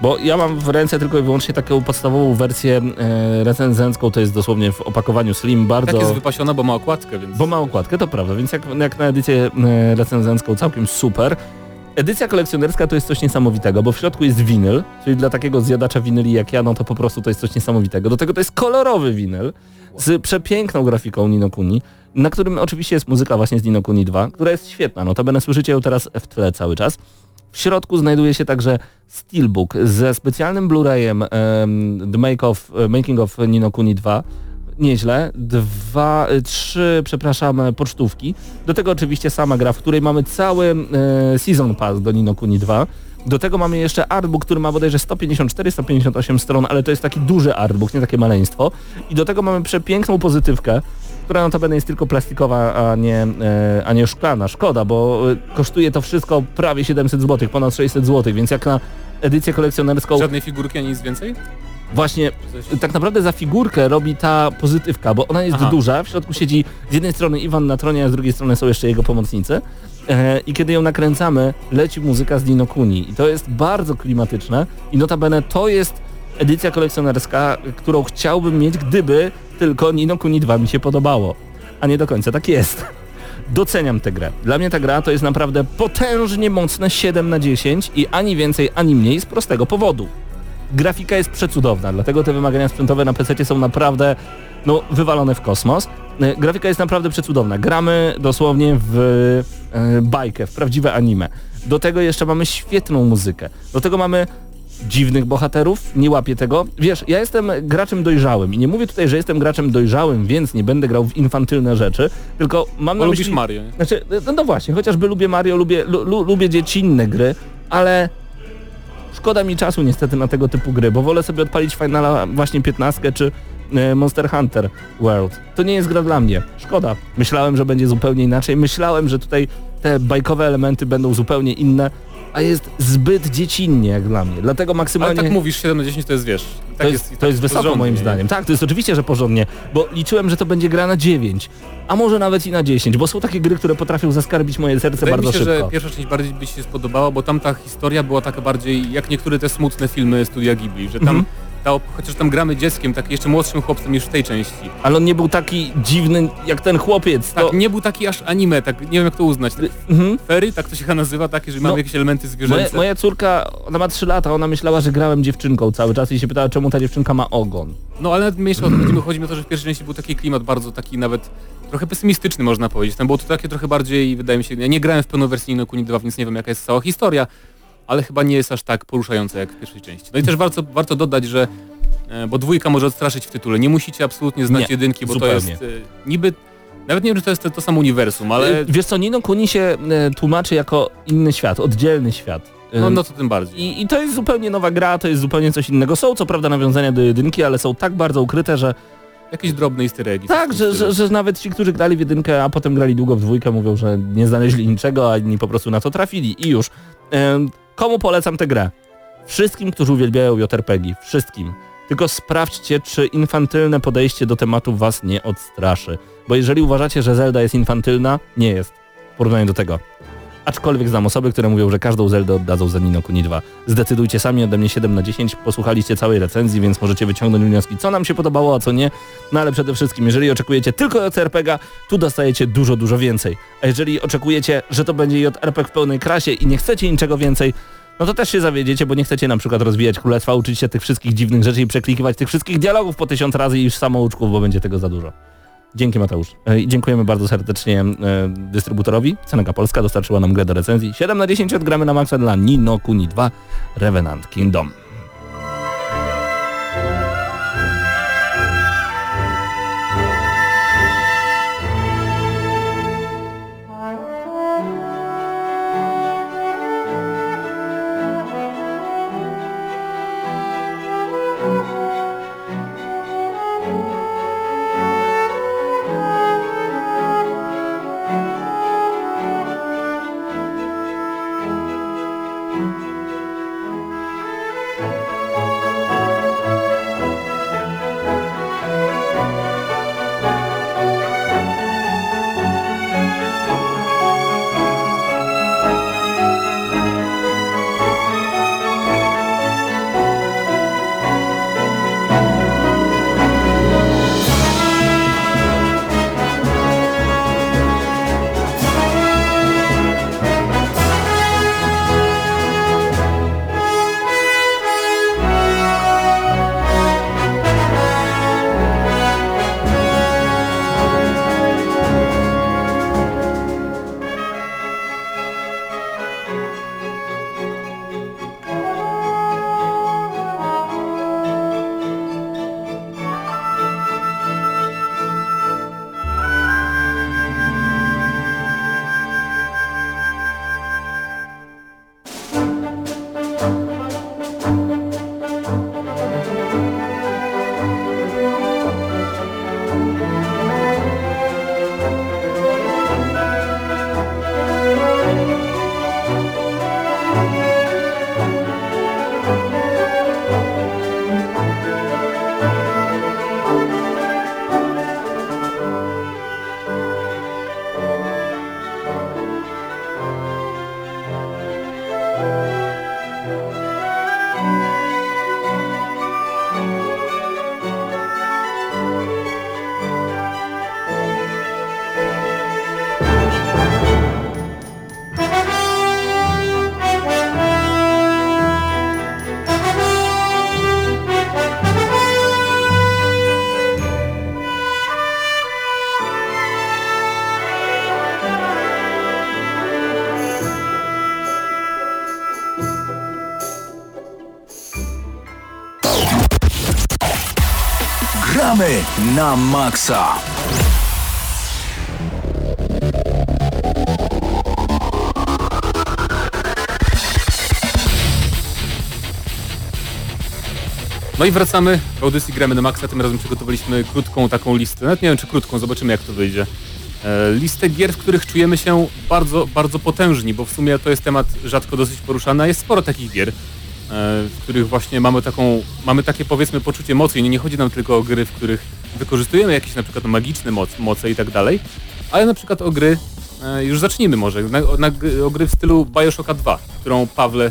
Bo ja mam w ręce tylko i wyłącznie taką podstawową wersję e, recenzencką, to jest dosłownie w opakowaniu slim, bardzo... Tak jest wypasiona, bo ma okładkę, więc... Bo ma okładkę, to prawda, więc jak, jak na edycję e, recenzencką całkiem super. Edycja kolekcjonerska to jest coś niesamowitego, bo w środku jest winyl, czyli dla takiego zjadacza winyli jak ja, no to po prostu to jest coś niesamowitego. Do tego to jest kolorowy winyl z przepiękną grafiką Nino Kuni, na którym oczywiście jest muzyka właśnie z Nino Kuni 2, która jest świetna, notabene słyszycie ją teraz w tle cały czas. W środku znajduje się także Steelbook ze specjalnym Blu-rayem em, The Make of, Making of Nino Kuni 2, nieźle. Dwa, y, trzy, przepraszam, e, pocztówki. Do tego oczywiście sama gra, w której mamy cały e, Season Pass do Nino Kuni 2. Do tego mamy jeszcze artbook, który ma bodajże 154-158 stron, ale to jest taki duży artbook, nie takie maleństwo. I do tego mamy przepiękną pozytywkę, która notabene jest tylko plastikowa, a nie, e, a nie szklana. Szkoda, bo kosztuje to wszystko prawie 700 zł, ponad 600 zł, więc jak na edycję kolekcjonerską Żadnej figurki ani nic więcej? Właśnie tak naprawdę za figurkę robi ta pozytywka, bo ona jest Aha. duża, w środku siedzi z jednej strony Iwan na tronie, a z drugiej strony są jeszcze jego pomocnicy. E, I kiedy ją nakręcamy, leci muzyka z Dino Kuni. I to jest bardzo klimatyczne i notabene to jest edycja kolekcjonerska, którą chciałbym mieć, gdyby tylko Nino Kuni 2 mi się podobało. A nie do końca tak jest. Doceniam tę grę. Dla mnie ta gra to jest naprawdę potężnie mocne 7 na 10 i ani więcej, ani mniej z prostego powodu. Grafika jest przecudowna, dlatego te wymagania sprzętowe na PC są naprawdę no, wywalone w kosmos. E, Grafika jest naprawdę przecudowna. Gramy dosłownie w e, bajkę, w prawdziwe anime. Do tego jeszcze mamy świetną muzykę. Do tego mamy dziwnych bohaterów, nie łapię tego. Wiesz, ja jestem graczem dojrzałym i nie mówię tutaj, że jestem graczem dojrzałym, więc nie będę grał w infantylne rzeczy, tylko mam Bo na lubisz myśli... Mario. nie? Znaczy, no, no właśnie, chociażby lubię Mario, lubię, lu, lu, lubię dziecinne gry, ale szkoda mi czasu niestety na tego typu gry, bo wolę sobie odpalić Finala właśnie 15 czy e, Monster Hunter World. To nie jest gra dla mnie. Szkoda. Myślałem, że będzie zupełnie inaczej. Myślałem, że tutaj te bajkowe elementy będą zupełnie inne, a jest zbyt dziecinnie jak dla mnie. Dlatego Ale maksymalnie... tak mówisz, 7 na 10 to jest, wiesz, tak To jest, i to tak jest wysoko porządnie, moim nie? zdaniem. Tak, to jest oczywiście, że porządnie, bo liczyłem, że to będzie gra na 9, a może nawet i na 10, bo są takie gry, które potrafią zaskarbić moje serce Wydaje bardzo mi się, szybko. że pierwsza część bardziej by się spodobała, bo tam ta historia była taka bardziej jak niektóre te smutne filmy studia Ghibli, że tam, Mhm. Ta, chociaż tam gramy dzieckiem, tak jeszcze młodszym chłopcem niż w tej części. Ale on nie był taki dziwny jak ten chłopiec. Tak, To... nie był taki aż anime, tak nie wiem jak to uznać. Tak, Mhm. fery, tak to się chyba nazywa, takie, że mamy No, jakieś elementy Moja, zwierzęce. moja córka, ona ma 3 lata, ona myślała, że grałem dziewczynką cały czas i się pytała, czemu ta dziewczynka ma ogon. No ale nawet mniejsza o to chodzi, mi o to, że w pierwszej części był taki klimat bardzo taki nawet trochę pesymistyczny można powiedzieć. Tam było to takie trochę bardziej, wydaje mi się, ja nie grałem w pełnowersyjną Kuni 2, więc nie wiem jaka jest cała historia, ale chyba nie jest aż tak poruszająca jak w pierwszej części. No i też warto, warto dodać, że e, bo dwójka może odstraszyć w tytule. Nie musicie absolutnie znać Nie, jedynki, bo zupełnie. to jest e, niby nawet nie wiem, czy to jest to, to samo uniwersum, ale Ale... Wiesz co, Nino Kuni się e, tłumaczy jako inny świat, oddzielny świat. E, no, no to tym bardziej. I, I to jest zupełnie nowa gra, to jest zupełnie coś innego. Są co prawda nawiązania do jedynki, ale są tak bardzo ukryte, że Jakieś drobne easter eggi. tak, że, że, że nawet ci, którzy grali w jedynkę, a potem grali długo w dwójkę, mówią, że nie znaleźli niczego, a inni po prostu na to trafili i już. Komu polecam tę grę? Wszystkim, którzy uwielbiają JRPG. Wszystkim. Tylko sprawdźcie, czy infantylne podejście do tematu was nie odstraszy. Bo jeżeli uważacie, że Zelda jest infantylna, nie jest. W porównaniu do tego. Aczkolwiek znam osoby, które mówią, że każdą Zeldę oddadzą za Nino Kuni 2. Zdecydujcie sami ode mnie 7 na 10, posłuchaliście całej recenzji, więc możecie wyciągnąć wnioski, co nam się podobało, a co nie. No ale przede wszystkim, jeżeli oczekujecie tylko JRPG, tu dostajecie dużo, dużo więcej. A jeżeli oczekujecie, że to będzie JRPG w pełnej krasie i nie chcecie niczego więcej, no to też się zawiedziecie, bo nie chcecie na przykład rozwijać królestwa, uczyć się tych wszystkich dziwnych rzeczy i przeklikiwać tych wszystkich dialogów po tysiąc razy i już samouczków, bo będzie tego za dużo. Dzięki Mateusz. E, I dziękujemy bardzo serdecznie e, dystrybutorowi. Ceneka Polska dostarczyła nam grę do recenzji. 7 na 10 odgramy na maksa dla Nino Kuni 2 Revenant Kingdom. Na maksa. No i wracamy w audycji Gramy na Maxa. Tym razem przygotowaliśmy krótką taką listę. Nawet nie wiem czy krótką, zobaczymy jak to wyjdzie. E, listę gier, w których czujemy się bardzo, bardzo potężni, bo w sumie to jest temat rzadko dosyć poruszany, a jest sporo takich gier, e, w których właśnie mamy taką, mamy takie powiedzmy poczucie mocy i nie, nie chodzi nam tylko o gry, w których wykorzystujemy jakieś na przykład magiczne moc, moce i tak dalej, ale na przykład o gry, e, już zacznijmy może, na, na, o gry w stylu Bioshocka 2, którą Pawle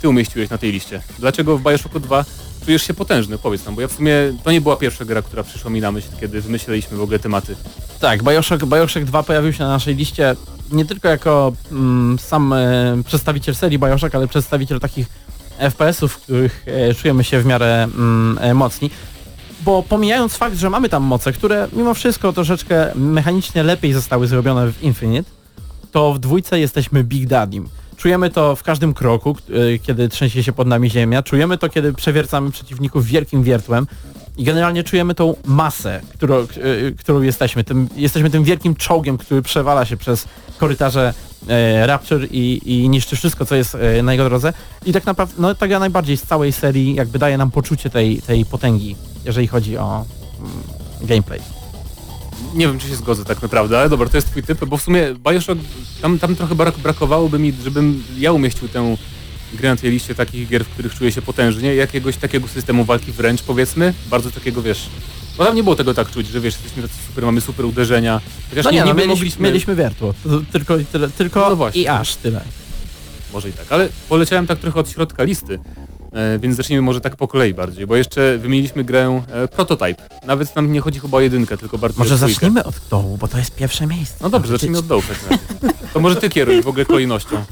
ty umieściłeś na tej liście. Dlaczego w Bioshocku 2 czujesz się potężny? Powiedz nam, bo ja w sumie to nie była pierwsza gra, która przyszła mi na myśl, kiedy wymyśleliśmy w ogóle tematy. Tak, Bioshock, Bioshock 2 pojawił się na naszej liście nie tylko jako mm, sam e, przedstawiciel serii Bioshock, ale przedstawiciel takich FPS-ów, w których e, czujemy się w miarę mm, e, mocni. Bo pomijając fakt, że mamy tam moce, które mimo wszystko troszeczkę mechanicznie lepiej zostały zrobione w Infinite, to w dwójce jesteśmy Big Daddym. Czujemy to w każdym kroku, e, kiedy trzęsie się pod nami ziemia. Czujemy to, kiedy przewiercamy przeciwników wielkim wiertłem. I generalnie czujemy tą masę, którą, e, którą jesteśmy. Tym, jesteśmy tym wielkim czołgiem, który przewala się przez korytarze e, Rapture i, i niszczy wszystko, co jest e, na jego drodze. I tak naprawdę, no ta gra najbardziej z całej serii jakby daje nam poczucie tej, tej potęgi, jeżeli chodzi o mm, gameplay. Nie wiem, czy się zgodzę tak naprawdę, ale dobra, to jest twój typ, bo w sumie Bioshock, tam, tam trochę brak, brakowałoby mi, żebym ja umieścił tę grę na tej liście takich gier, w których czuję się potężnie, jakiegoś takiego systemu walki wręcz, powiedzmy, bardzo takiego, wiesz, bo tam nie było tego tak czuć, że wiesz, jesteśmy tacy super, mamy super uderzenia, chociaż No nie, no, niby mieliśmy, mogliśmy, mieliśmy wiertło. Tylko, tyle, tylko No właśnie. i aż tyle. może i tak, ale poleciałem tak trochę od środka listy, e, więc zacznijmy może tak po kolei bardziej, bo jeszcze wymieniliśmy grę e, Prototype, nawet tam nie chodzi chyba o jedynkę, tylko bardziej Może zacznijmy od dołu, bo to jest pierwsze miejsce. No dobrze, zacznijmy od dołu razie. To może ty kieruj w ogóle kolejnością.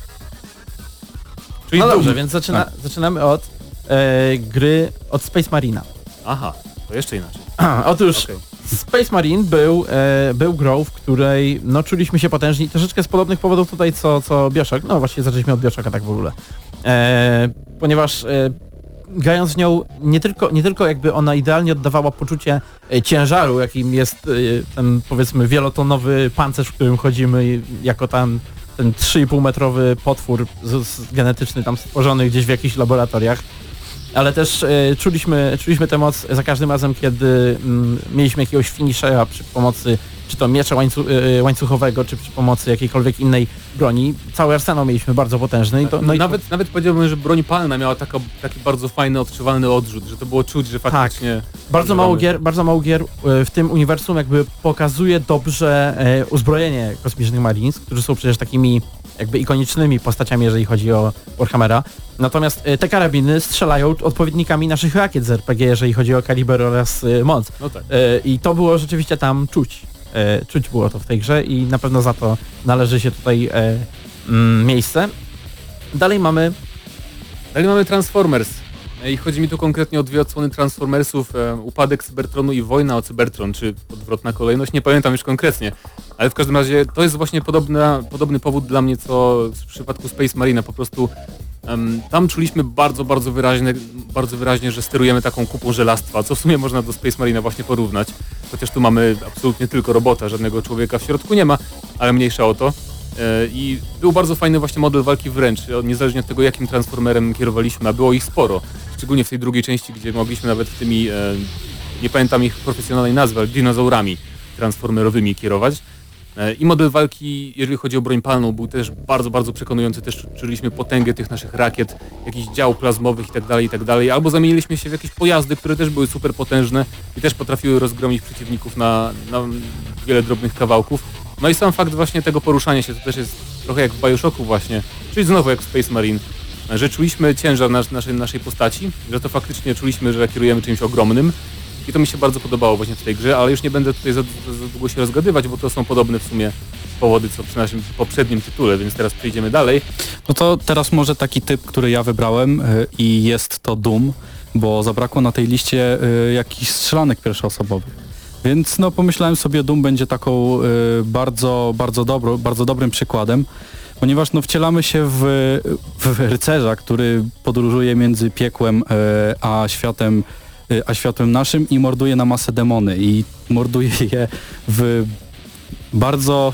Czyli No dobrze, więc zaczyna, zaczynamy od e, gry od Space Marina. Aha, to jeszcze inaczej. Otóż Okej. Space Marine był, e, był grą, w której no, czuliśmy się potężni, troszeczkę z podobnych powodów tutaj co, co Bioshock, no właśnie zaczęliśmy od Bioshocka tak w ogóle. E, ponieważ e, grając w nią nie tylko, nie tylko jakby ona idealnie oddawała poczucie e, ciężaru, jakim jest e, ten powiedzmy wielotonowy pancerz, w którym chodzimy jako tam ten 3,5 metrowy potwór z, z genetyczny tam stworzony gdzieś w jakichś laboratoriach, ale też e, czuliśmy, czuliśmy tę moc za każdym razem, kiedy mm, mieliśmy jakiegoś finishera przy pomocy czy to miecza łańcu, e, łańcuchowego, czy przy pomocy jakiejkolwiek innej broni. Cały arsenał mieliśmy bardzo potężny. I to, no i nawet, nawet powiedziałbym, że broń palna miała taka, taki bardzo fajny, odczuwalny odrzut, że to było czuć, że faktycznie... bardzo mało gier, bardzo mało gier e, w tym uniwersum jakby pokazuje dobrze e, uzbrojenie kosmicznych Marines, którzy są przecież takimi jakby ikonicznymi postaciami, jeżeli chodzi o Warhammera. Natomiast e, te karabiny strzelają odpowiednikami naszych rakiet z RPG, jeżeli chodzi o kaliber oraz e, moc. No tak. E, I to było rzeczywiście tam czuć. Czuć było to w tej grze i na pewno za to należy się tutaj mm, miejsce. Dalej mamy Dalej mamy Transformers. I chodzi mi tu konkretnie o dwie odsłony Transformersów, e, Upadek Cybertronu i Wojna o Cybertron, czy odwrotna kolejność, nie pamiętam już konkretnie. Ale w każdym razie to jest właśnie podobna, podobny powód dla mnie, co w przypadku Space Marina. Po prostu em, tam czuliśmy bardzo, bardzo wyraźnie, bardzo wyraźnie, że sterujemy taką kupą żelastwa, co w sumie można do Space Marina właśnie porównać. Chociaż tu mamy absolutnie tylko robota, żadnego człowieka w środku nie ma, ale mniejsza o to. E, I był bardzo fajny właśnie model walki wręcz, niezależnie od tego jakim transformerem kierowaliśmy, a było ich sporo. Szczególnie w tej drugiej części, gdzie mogliśmy nawet tymi, e, nie pamiętam ich profesjonalnej nazwy, ale dinozaurami transformerowymi kierować. E, I model walki, jeżeli chodzi o broń palną, był też bardzo, bardzo przekonujący. Też czuliśmy potęgę tych naszych rakiet, jakichś dział plazmowych itd., itd. Albo zamieniliśmy się w jakieś pojazdy, które też były super potężne i też potrafiły rozgromić przeciwników na, na wiele drobnych kawałków. No i sam fakt właśnie tego poruszania się, to też jest trochę jak w Bioshocku właśnie, czyli znowu jak w Space Marine, że czuliśmy ciężar nas, naszej, naszej postaci, że to faktycznie czuliśmy, że kierujemy czymś ogromnym i to mi się bardzo podobało właśnie w tej grze, ale już nie będę tutaj za, za, długo się rozgadywać, bo to są podobne w sumie powody co przy naszym poprzednim tytule, więc teraz przejdziemy dalej. No to teraz może taki typ, który ja wybrałem y, i jest to Doom, bo zabrakło na tej liście y, jakichś strzelanek pierwszoosobowych. Więc no pomyślałem sobie, Doom będzie taką y, bardzo, bardzo, dobro, bardzo dobrym przykładem, ponieważ no wcielamy się w, w rycerza, który podróżuje między piekłem y, a światem y, a światłem naszym i morduje na masę demony i morduje je w bardzo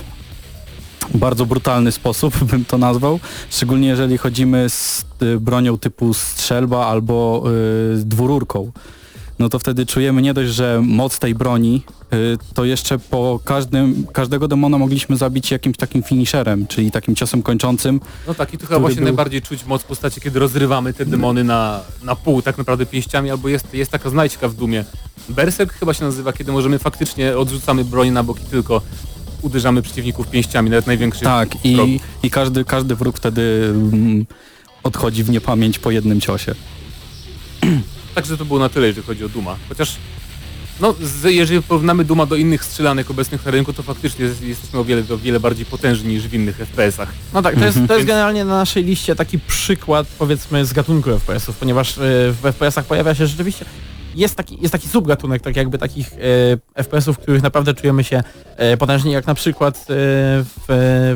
bardzo brutalny sposób bym to nazwał, szczególnie jeżeli chodzimy z y, bronią typu strzelba albo y, dwururką. No to wtedy czujemy nie dość, że moc tej broni, y, to jeszcze po każdym, każdego demona mogliśmy zabić jakimś takim finisherem, czyli takim ciosem kończącym. No tak, i tu chyba właśnie był- najbardziej czuć moc postaci, kiedy rozrywamy te demony na, na pół tak naprawdę pięściami, albo jest, jest taka znajdźka w Dumie. Berserk chyba się nazywa, kiedy możemy faktycznie odrzucamy broń na bok i tylko uderzamy przeciwników pięściami, nawet największych Tak, wrogów. i, i każdy, każdy wróg wtedy mm, odchodzi w niepamięć po jednym ciosie. Także to było na tyle, jeżeli chodzi o Duma. Chociaż, no, z, jeżeli porównamy Duma do innych strzelanek obecnych na rynku, to faktycznie jest, jesteśmy o wiele, o wiele bardziej potężni niż w innych FPS-ach. No tak, to jest, to jest generalnie na naszej liście taki przykład powiedzmy z gatunku FPS-ów, ponieważ e, w FPS-ach pojawia się rzeczywiście jest taki, jest taki subgatunek tak jakby takich e, FPS-ów, w których naprawdę czujemy się e, potężni, jak na przykład e, w,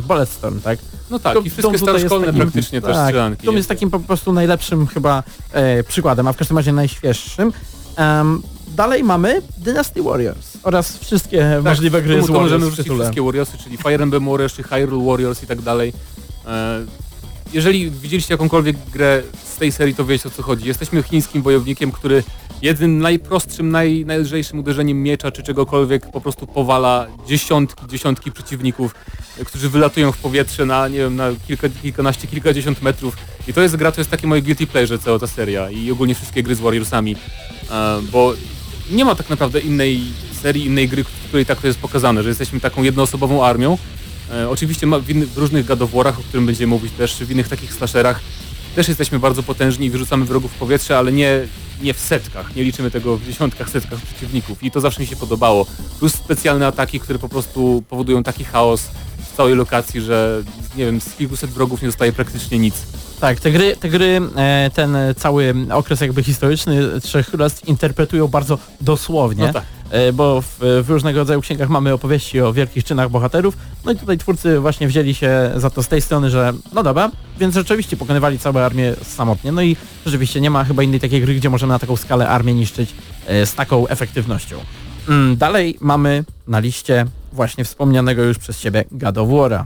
w Bulletstorm, tak? No tak, i wszystkie staroszkolne takim- praktycznie też tak, strzelanki. Doom jest takim po prostu najlepszym chyba e, przykładem, a w każdym razie najświeższym. Em, dalej mamy Dynasty Warriors oraz wszystkie możliwe gry z możemy Warriors wrzucić tytule. wszystkie Warriorsy, czyli Fire Emblem Warriors, czy Hyrule Warriors i tak dalej. E, jeżeli widzieliście jakąkolwiek grę z tej serii, to wiecie o co chodzi. Jesteśmy chińskim wojownikiem, który jednym najprostszym, naj, najlżejszym uderzeniem miecza czy czegokolwiek po prostu powala dziesiątki, dziesiątki przeciwników, którzy wylatują w powietrze na, nie wiem, na kilka, kilkanaście, kilkadziesiąt metrów. I to jest gra, to jest takie moje guilty pleasure, cała ta seria i ogólnie wszystkie gry z Warriorsami, e, bo nie ma tak naprawdę innej serii, innej gry, w której tak to jest pokazane, że jesteśmy taką jednoosobową armią. E, oczywiście w, różnych War'ach, o którym będziemy mówić też, w innych takich slasherach, też jesteśmy bardzo potężni i wyrzucamy wrogów w powietrze, ale nie, nie w setkach, nie liczymy tego w dziesiątkach, setkach przeciwników i to zawsze mi się podobało. Plus specjalne ataki, które po prostu powodują taki chaos w całej lokacji, że nie wiem, z kilkuset wrogów nie zostaje praktycznie nic. Tak, te gry, te gry e, ten cały okres jakby historyczny Trzech Królestw interpretują bardzo dosłownie, No tak. E, bo w, w różnego rodzaju księgach mamy opowieści o wielkich czynach bohaterów, no i tutaj twórcy właśnie wzięli się za to z tej strony, że no dobra, więc rzeczywiście pokonywali całe armię samotnie, no i rzeczywiście nie ma chyba innej takiej gry, gdzie możemy na taką skalę armię niszczyć e, z taką efektywnością. Mm, dalej mamy na liście właśnie wspomnianego już przez Ciebie God of War'a.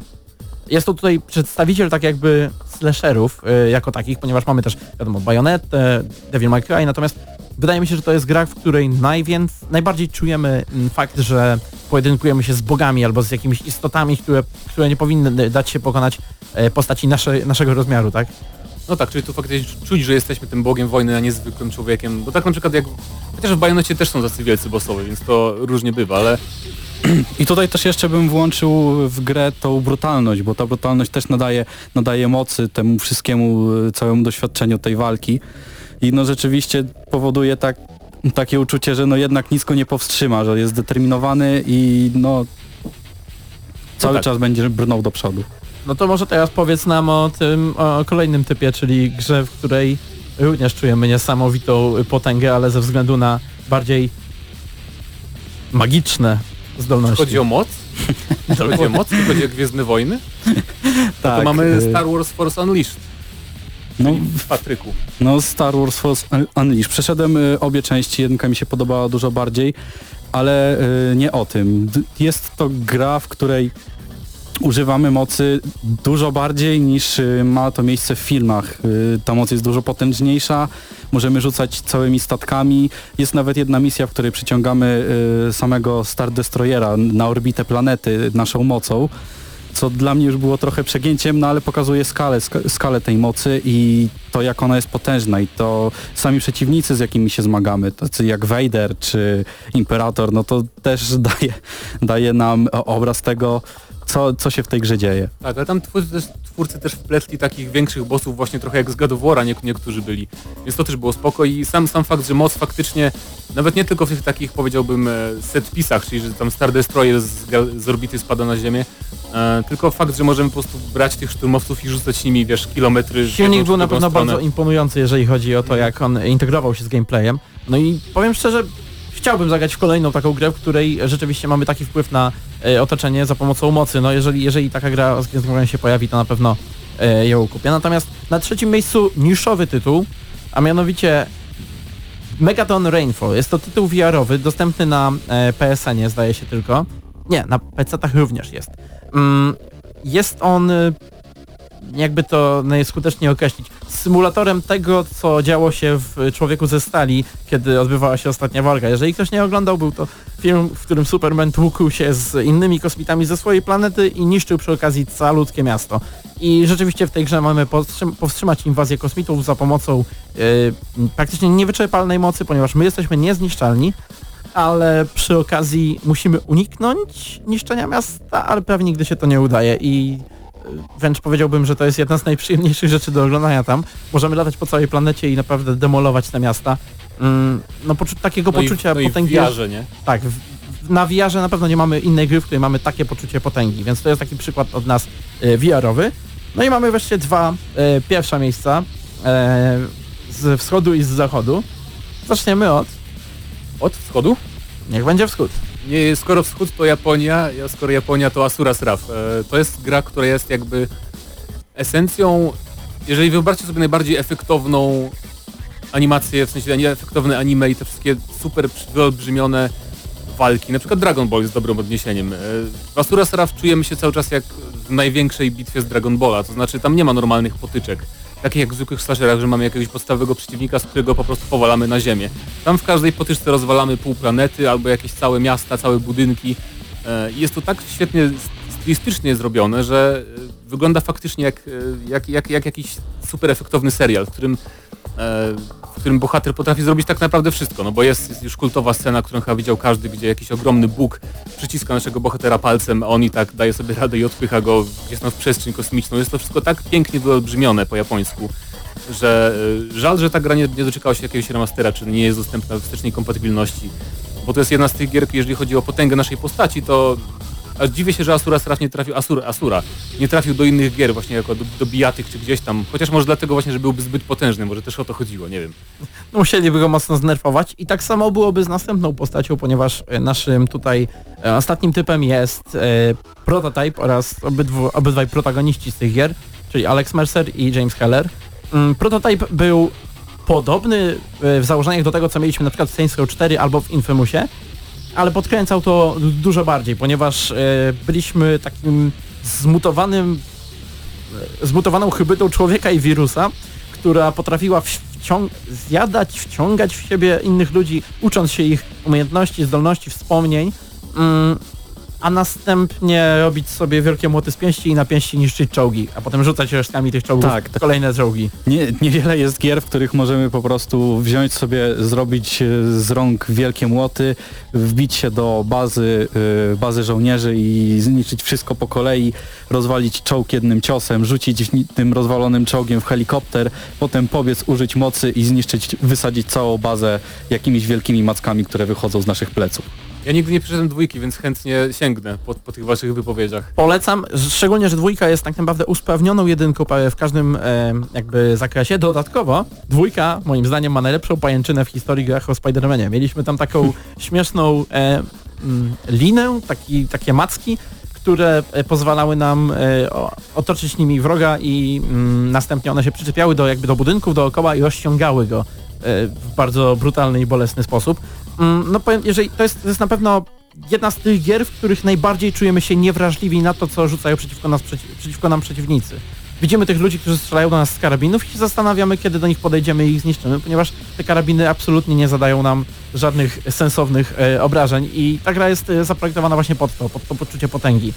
Jest to tutaj przedstawiciel tak jakby slasherów y, jako takich, ponieważ mamy też wiadomo Bayonetę, Devil May Cry, natomiast wydaje mi się, że to jest gra, w której najwięc, najbardziej czujemy mm, fakt, że pojedynkujemy się z bogami albo z jakimiś istotami, które, które nie powinny dać się pokonać e, postaci nasze, naszego rozmiaru, tak? No tak, czyli tu faktycznie czuć, że jesteśmy tym bogiem wojny, a nie zwykłym człowiekiem. Bo tak na przykład jak... Chociaż w Bajonecie też są tacy wielcy bossowie, więc to różnie bywa, ale I tutaj też jeszcze bym włączył w grę tą brutalność, bo ta brutalność też nadaje, nadaje mocy temu wszystkiemu, y, całemu doświadczeniu tej walki. I no rzeczywiście powoduje tak, takie uczucie, że no jednak nic go nie powstrzyma, że jest zdeterminowany i no cały tak. czas będzie brnął do przodu. No to może teraz powiedz nam o tym, o kolejnym typie, czyli grze, w której również czujemy niesamowitą potęgę, ale ze względu na bardziej magiczne zdolności. chodzi o moc? Chodzi o moc? Chodzi o Gwiezdne Wojny? Tak, to mamy y, Star Wars Force Unleashed no, w Patryku. No Star Wars Force Unleashed. Przeszedłem y, obie części, jedynka mi się podobała dużo bardziej, ale y, nie o tym. Jest to gra, w której używamy mocy dużo bardziej niż y, ma to miejsce w filmach. Y, Ta moc jest dużo potężniejsza, możemy rzucać całymi statkami. Jest nawet jedna misja, w której przyciągamy y, samego Star Destroyera na orbitę planety naszą mocą co dla mnie już było trochę przegięciem, no ale pokazuje skalę, ska- skalę tej mocy i to jak ona jest potężna i to sami przeciwnicy z jakimi się zmagamy, tacy jak Vader czy Imperator, no to też daje, daje nam obraz tego, co, co się w tej grze dzieje. Tak, ale tam twórcy też, twórcy też wpletli takich większych bossów właśnie trochę jak z God of War'a nie, niektórzy byli. Więc to też było spoko i sam sam fakt, że moc faktycznie, nawet nie tylko w tych takich powiedziałbym e, setpisach, czyli że tam Star Destroyer z, z orbity spada na ziemię, e, tylko fakt, że możemy po prostu brać tych szturmowców i rzucać nimi, wiesz, kilometry Silnik był na pewno stronę. bardzo imponujący, jeżeli chodzi o to, jak on integrował się z gameplayem. No i powiem szczerze, chciałbym zagrać w kolejną taką grę, w której rzeczywiście mamy taki wpływ na e, otoczenie za pomocą mocy. No jeżeli, jeżeli taka gra z się pojawi, to na pewno e, ją kupię. Natomiast na trzecim miejscu niszowy tytuł, a mianowicie Megaton Rainfall. Jest to tytuł VR-owy, dostępny na e, PSN-ie, zdaje się tylko. Nie, na PC-tach również jest. Mm, jest on, jakby to najskuteczniej określić, symulatorem tego, co działo się w Człowieku ze Stali, kiedy odbywała się ostatnia walka. Jeżeli ktoś nie oglądał, był to film, w którym Superman tłukł się z innymi kosmitami ze swojej planety i niszczył przy okazji calutkie miasto. I rzeczywiście w tej grze mamy powstrzym- powstrzymać inwazję kosmitów za pomocą y, praktycznie niewyczerpalnej mocy, ponieważ my jesteśmy niezniszczalni, ale przy okazji musimy uniknąć niszczenia miasta, ale pewnie nigdy się to nie udaje i wręcz powiedziałbym, że to jest jedna z najprzyjemniejszych rzeczy do oglądania tam. Możemy latać po całej planecie i naprawdę demolować te miasta. Mm, no poczu- takiego No i, poczucia no i w potęgi... VR-ze, nie? Tak, w, w, na VR-ze na pewno nie mamy innej gry, w której mamy takie poczucie potęgi, więc to jest taki przykład od nas e, VR-owy. No i mamy wreszcie dwa e, pierwsze miejsca e, z wschodu i z zachodu. Zaczniemy od, Od wschodu? niech będzie wschód. Nie, skoro wschód to Japonia, skoro Japonia to Asura Sraf. E, to jest gra, która jest jakby esencją, jeżeli wyobraźcie sobie najbardziej efektowną animację, w sensie efektowne anime i te wszystkie super wyolbrzymione walki, na przykład Dragon Ball jest dobrym odniesieniem. E, W Asura Sraf czujemy się cały czas jak w największej bitwie z Dragon Balla, to znaczy tam nie ma normalnych potyczek. Takich jak w zwykłych slasherach, że mamy jakiegoś podstawowego przeciwnika, z którego po prostu powalamy na ziemię. Tam w każdej potyczce rozwalamy pół planety albo jakieś całe miasta, całe budynki. E, Jest to tak świetnie stylistycznie zrobione, że e, wygląda faktycznie jak, e, jak, jak, jak jakiś super efektowny serial, w którym, w którym bohater potrafi zrobić tak naprawdę wszystko, no bo jest, jest już kultowa scena, którą chyba widział każdy, gdzie jakiś ogromny Bóg przyciska naszego bohatera palcem, a on i tak daje sobie radę i odpycha go gdzieś tam w przestrzeń kosmiczną. Jest to wszystko tak pięknie wyolbrzymione po japońsku, że e, żal, że ta gra nie, nie doczekała się jakiegoś remastera, czy nie jest dostępna w wstecznej kompatybilności. Bo to jest jedna z tych gier, jeżeli chodzi o potęgę naszej postaci, to aż dziwię się, że Asura Sraf nie trafił, Asura, Asura nie trafił do innych gier właśnie jako do, do czy gdzieś tam. Chociaż może dlatego właśnie, że byłby zbyt potężny, może też o to chodziło, nie wiem. No, Musieliby go mocno znerfować i tak samo byłoby z następną postacią, ponieważ e, naszym tutaj e, ostatnim typem jest e, Prototype oraz obydwu, obydwaj protagoniści z tych gier, czyli Alex Mercer i James Heller. Mm, Prototype był podobny e, w założeniach do tego, co mieliśmy na przykład w Saints Row 4 albo w Infamousie, ale podkręcał to dużo bardziej, ponieważ e, byliśmy takim zmutowanym, e, zmutowaną hybrydą człowieka i wirusa, która potrafiła zjadać, wciągać w siebie innych ludzi, ucząc się ich umiejętności, zdolności, wspomnień, mm, a następnie robić sobie wielkie młoty z pięści i na pięści niszczyć czołgi, a potem rzucać resztkami tych czołgów Tak, tak. kolejne czołgi. Nie, niewiele jest gier, w których możemy po prostu wziąć sobie, zrobić e, z rąk wielkie młoty, wbić się do bazy, e, bazy żołnierzy i zniszczyć wszystko po kolei, rozwalić czołg jednym ciosem, rzucić tym rozwalonym czołgiem w helikopter, potem pobiec, użyć mocy i zniszczyć, wysadzić całą bazę jakimiś wielkimi mackami, które wychodzą z naszych pleców. Ja nigdy nie przeszedłem dwójki, więc chętnie sięgnę po, po tych waszych wypowiedziach. Polecam, szczególnie, że dwójka jest tak naprawdę usprawnioną jedynką w każdym e, jakby zakresie. Dodatkowo dwójka moim zdaniem ma najlepszą pajęczynę w historii grach o Spider-Manie. Mieliśmy tam taką śmieszną e, mm, linę, taki, takie macki, które e, pozwalały nam e, otoczyć nimi wroga i mm, następnie one się przyczepiały do jakby do budynków dookoła i rozciągały go e, w bardzo brutalny i bolesny sposób. Mm, No powiem, jeżeli to jest, to jest na pewno jedna z tych gier, w których najbardziej czujemy się niewrażliwi na to, co rzucają przeciwko, nas, przeci przeciwko nam przeciwnicy. Widzimy tych ludzi, którzy strzelają do nas z karabinów i się zastanawiamy, kiedy do nich podejdziemy i ich zniszczymy, ponieważ te karabiny absolutnie nie zadają nam żadnych sensownych e, obrażeń i ta gra jest e, zaprojektowana właśnie pod to, pod to poczucie potęgi.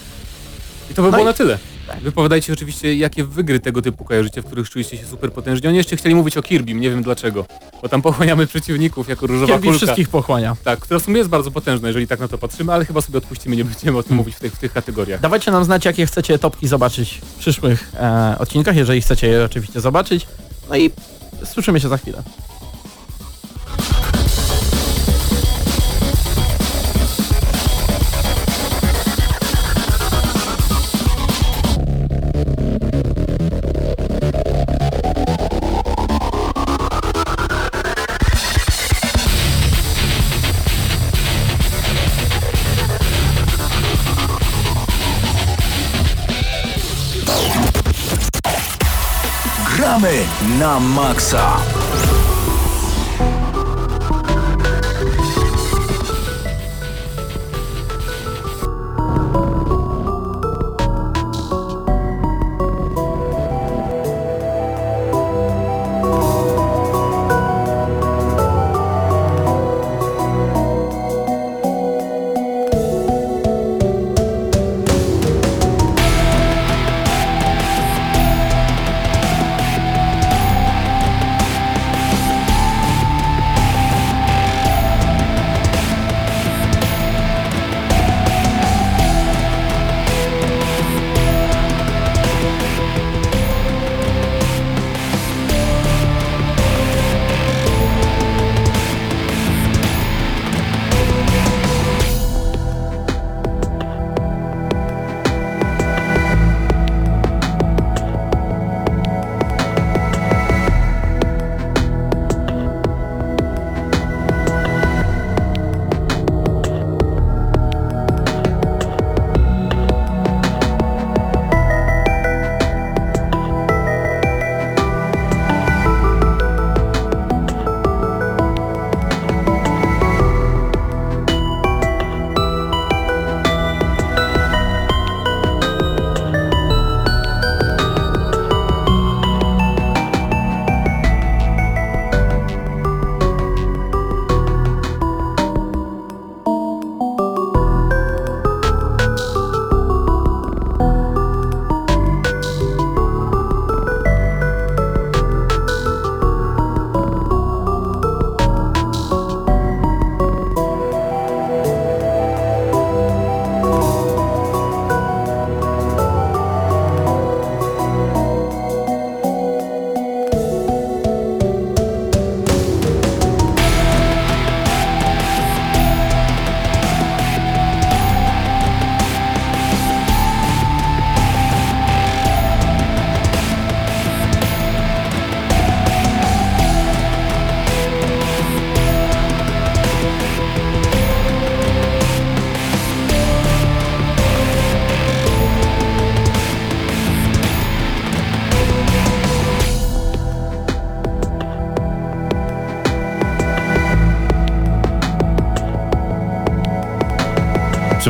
I to by No było na tyle. Tak. Wypowiadajcie oczywiście, jakie wygry tego typu kojarzycie, w których czujecie się super potężni. Oni jeszcze chcieli mówić o Kirbym, nie wiem dlaczego. Bo tam pochłaniamy przeciwników jako różowa Kirby kulka. wszystkich pochłania. Tak, która w sumie jest bardzo potężna, jeżeli tak na to patrzymy, ale chyba sobie odpuścimy, nie będziemy o tym mówić w tych, w tych kategoriach. Dawajcie nam znać, jakie chcecie topki zobaczyć w przyszłych e, odcinkach, jeżeli chcecie je oczywiście zobaczyć. No i słyszymy się za chwilę. Na maksa.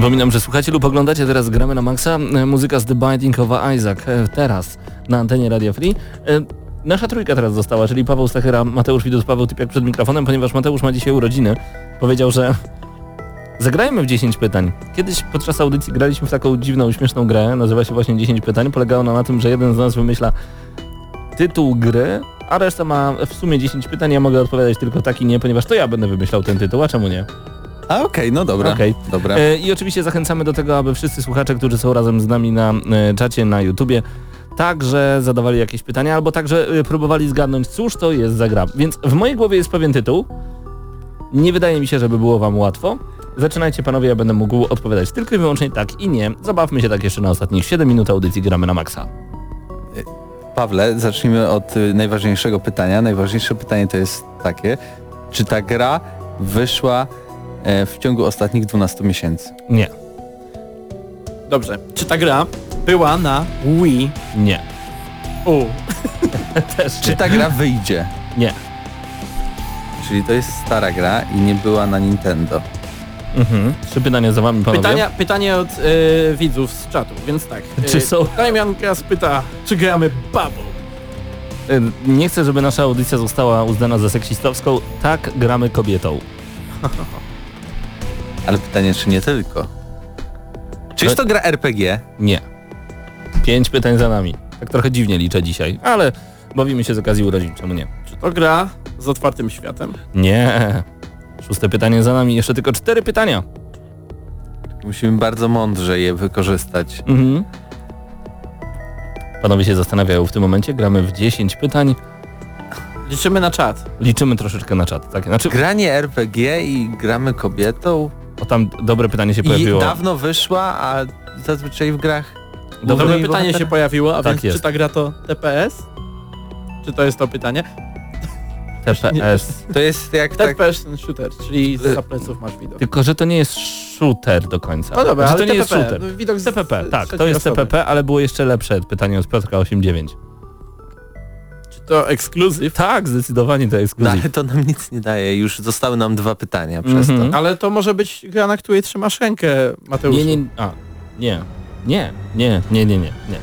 Przypominam, że słuchacie lub oglądacie teraz gramy na maksa e, muzyka z The Binding of Isaac e, teraz na antenie Radio Free. E, Nasza trójka teraz została, czyli Paweł Stachyra, Mateusz Widus, Paweł Typiak przed mikrofonem, ponieważ Mateusz ma dzisiaj urodziny. Powiedział, że zagrajmy w 10 pytań. Kiedyś podczas audycji graliśmy w taką dziwną, śmieszną grę, nazywa się właśnie 10 pytań. Polegała ona na tym, że jeden z nas wymyśla tytuł gry, a reszta ma w sumie 10 pytań. Ja mogę odpowiadać tylko tak i nie, ponieważ to ja będę wymyślał ten tytuł, a czemu nie? A okej, no dobra. Okej. Dobra. E, I oczywiście zachęcamy do tego, aby wszyscy słuchacze, którzy są razem z nami na e, czacie na YouTubie, także zadawali jakieś pytania, albo także e, próbowali zgadnąć, cóż to jest za gra. Więc w mojej głowie jest pewien tytuł. Nie wydaje mi się, żeby było wam łatwo. Zaczynajcie panowie, ja będę mógł odpowiadać tylko i wyłącznie tak i nie. Zabawmy się tak jeszcze na ostatnich 7 minut audycji gramy na maksa. Pawle, zacznijmy od y, najważniejszego pytania. Najważniejsze pytanie to jest takie, czy ta gra wyszła e, w ciągu ostatnich 12 miesięcy? Nie, Dobrze. Czy ta gra była na Wii nie, U? też Czy nie. ta gra wyjdzie? Nie. Czyli to jest stara gra i nie była na Nintendo. Mhm. Trzy pytania za wami panowie. Pytania, pytanie od y, widzów z czatu, więc tak. Czy Y, są- Damian Kras pyta, czy gramy Bubble? E, Nie chcę, żeby nasza audycja została uznana za seksistowską. Tak, gramy kobietą. Ale pytanie, czy nie tylko? Czy jest to gra RPG? Nie. Pięć pytań za nami. Tak trochę dziwnie liczę dzisiaj, ale bawimy się z okazji urodzin, czemu nie? Czy to gra z otwartym światem? Nie. Szóste pytanie za nami, jeszcze tylko cztery pytania. Musimy bardzo mądrze je wykorzystać. Mhm. Panowie się zastanawiają w tym momencie, gramy w 10 pytań, Liczymy na czat. liczymy troszeczkę na czat. Tak? Znaczy, Granie RPG i gramy kobietą? O tam dobre pytanie się I pojawiło. dawno wyszła, a zazwyczaj w grach... Dobre pytanie bohater? się pojawiło, a Tak więc jest. czy ta gra to TPS? Czy to jest to pytanie? TPS. To jest jak tak... TPS shooter, czyli z pleców masz widok. Tylko, że to nie jest shooter do końca. No dobra, że ale to nie jest TPP, shooter. no, widok z TPP, tak, to jest osoby. TPP, ale było jeszcze lepsze pytanie od Piotrka 89. To ekskluzyw? Tak, zdecydowanie to No ekskluzyw. ale to nam nic nie daje. Już zostały nam dwa pytania przez Mhm. to. Ale to może być gra, na której trzymasz rękę, Mateusz. Nie, nie, a, nie. Nie, nie, nie, nie, nie, nie.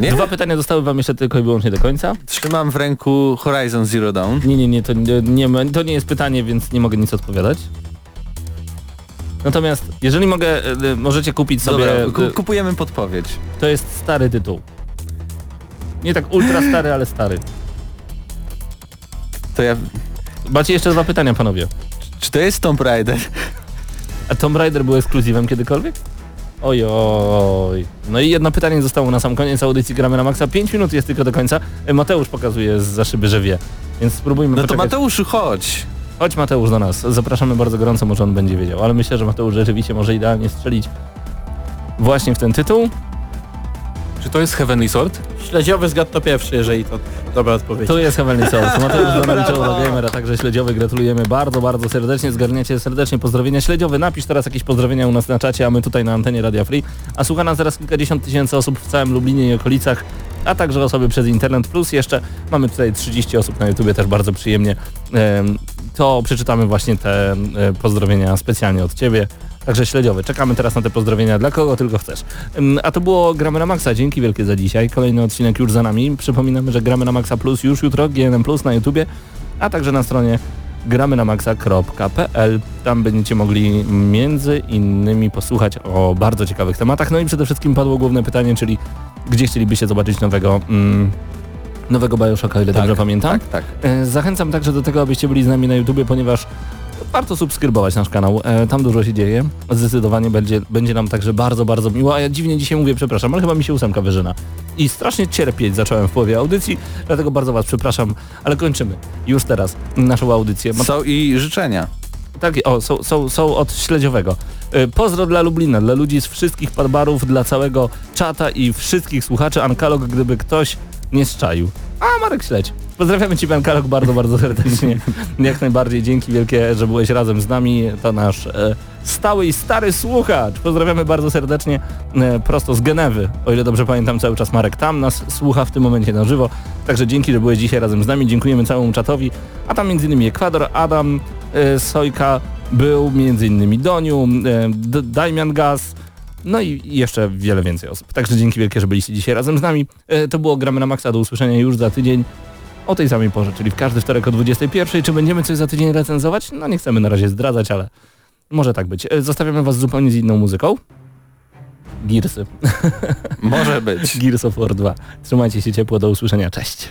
Nie? Dwa pytania zostały wam jeszcze tylko i wyłącznie do końca. Trzymam w ręku Horizon Zero Dawn. Nie, nie, nie, to nie, nie, to nie jest pytanie, więc nie mogę nic odpowiadać. Natomiast, jeżeli mogę, e, e, możecie kupić sobie, Dobra, e, ku- kupujemy podpowiedź. to jest stary tytuł. Nie tak ultra stary, ale stary. To ja... Macie jeszcze dwa pytania, panowie. Czy to jest Tomb Raider? A Tomb Raider był ekskluzywem kiedykolwiek? Oj, oj. No i jedno pytanie zostało na sam koniec audycji Gramy na Maxa. 5 minut jest tylko do końca. E, Mateusz pokazuje z za szyby, że wie. Więc spróbujmy No to poczekać. Mateuszu, chodź. Chodź Mateusz do nas. Zapraszamy bardzo gorąco, może on będzie wiedział. Ale myślę, że Mateusz rzeczywiście może idealnie strzelić właśnie w ten tytuł. Czy to jest Heavenly Sword? Śledziowy zgadł to pierwszy, jeżeli to dobra odpowiedź. To jest Heavenly Souls. Mateusz Donowicz Gamer, a także Śledziowy. Gratulujemy bardzo, bardzo serdecznie. Zgarniacie serdecznie pozdrowienia. Śledziowy, napisz teraz jakieś pozdrowienia u nas na czacie, a my tutaj na antenie Radia Free. A słucha nas teraz kilkadziesiąt tysięcy osób w całym Lublinie i okolicach, a także osoby przez internet. Plus jeszcze mamy tutaj 30 osób na YouTubie, też bardzo przyjemnie. Em, To przeczytamy właśnie te e, pozdrowienia specjalnie od Ciebie. Także śledziowy. Czekamy teraz na te pozdrowienia dla kogo tylko chcesz. A to było Gramy na Maxa. Dzięki wielkie za dzisiaj. Kolejny odcinek już za nami. Przypominamy, że Gramy na Maxa Plus już jutro, GNM Plus na YouTubie, a także na stronie gramynamaxa.pl. Tam będziecie mogli między innymi posłuchać o bardzo ciekawych tematach. No i przede wszystkim padło główne pytanie, czyli gdzie chcielibyście zobaczyć nowego mm, nowego Bioshocka, o ile dobrze pamiętam. Tak, tak. E, Zachęcam także do tego, abyście byli z nami na YouTubie, ponieważ warto subskrybować nasz kanał. E, Tam dużo się dzieje. Zdecydowanie będzie, będzie nam także bardzo, bardzo miło. A ja dziwnie dzisiaj mówię przepraszam, ale chyba mi się ósemka wyżyna. I strasznie cierpieć zacząłem w połowie audycji, dlatego bardzo was przepraszam, ale kończymy już teraz naszą audycję. Ma- Są i życzenia. tak, o, są, są, są od śledziowego. Y, Pozdro dla Lublina, dla ludzi z wszystkich padbarów, dla całego czata i wszystkich słuchaczy Ankalog, gdyby ktoś nie szczaił. A, Marek Śledź. Pozdrawiamy Cię Ankalog bardzo, bardzo serdecznie. Jak najbardziej dzięki wielkie, że byłeś razem z nami. To nasz e, stały i stary słuchacz. Pozdrawiamy bardzo serdecznie e, prosto z Genewy. O ile dobrze pamiętam, cały czas Marek tam nas słucha w tym momencie na żywo. Także dzięki, że byłeś dzisiaj razem z nami. Dziękujemy całemu czatowi. A tam innymi Ekwador, Adam, e, Sojka, był m.in. Doniu, e, Damian Gaz, no i jeszcze wiele więcej osób. Także dzięki wielkie, że byliście dzisiaj razem z nami. E, To było Gramy na Maxa, do usłyszenia już za tydzień o tej samej porze, czyli w każdy wtorek o 21. Czy będziemy coś za tydzień recenzować? No nie chcemy na razie zdradzać, ale może tak być. E, Zostawiamy was zupełnie z inną muzyką. Gearsy. Może być. Gears of War 2. Trzymajcie się ciepło, do usłyszenia, cześć.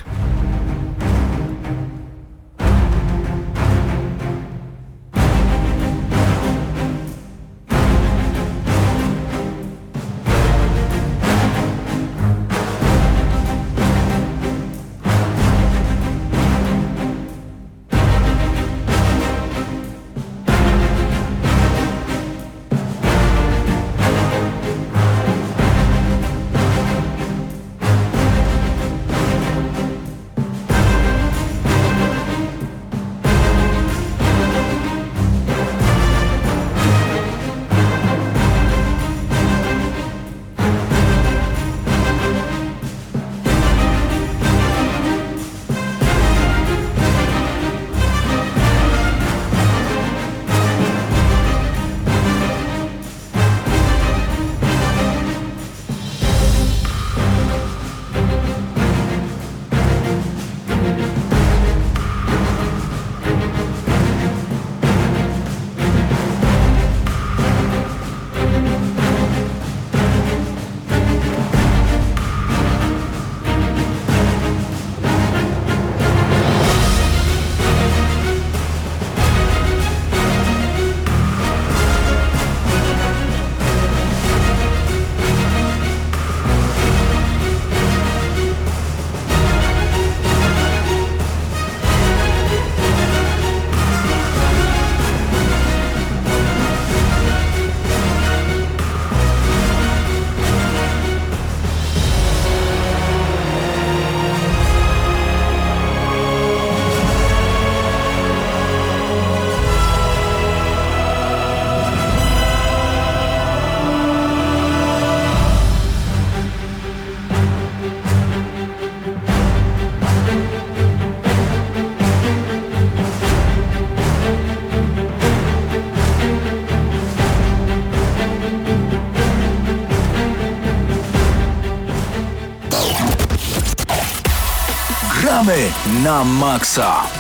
Na maksa.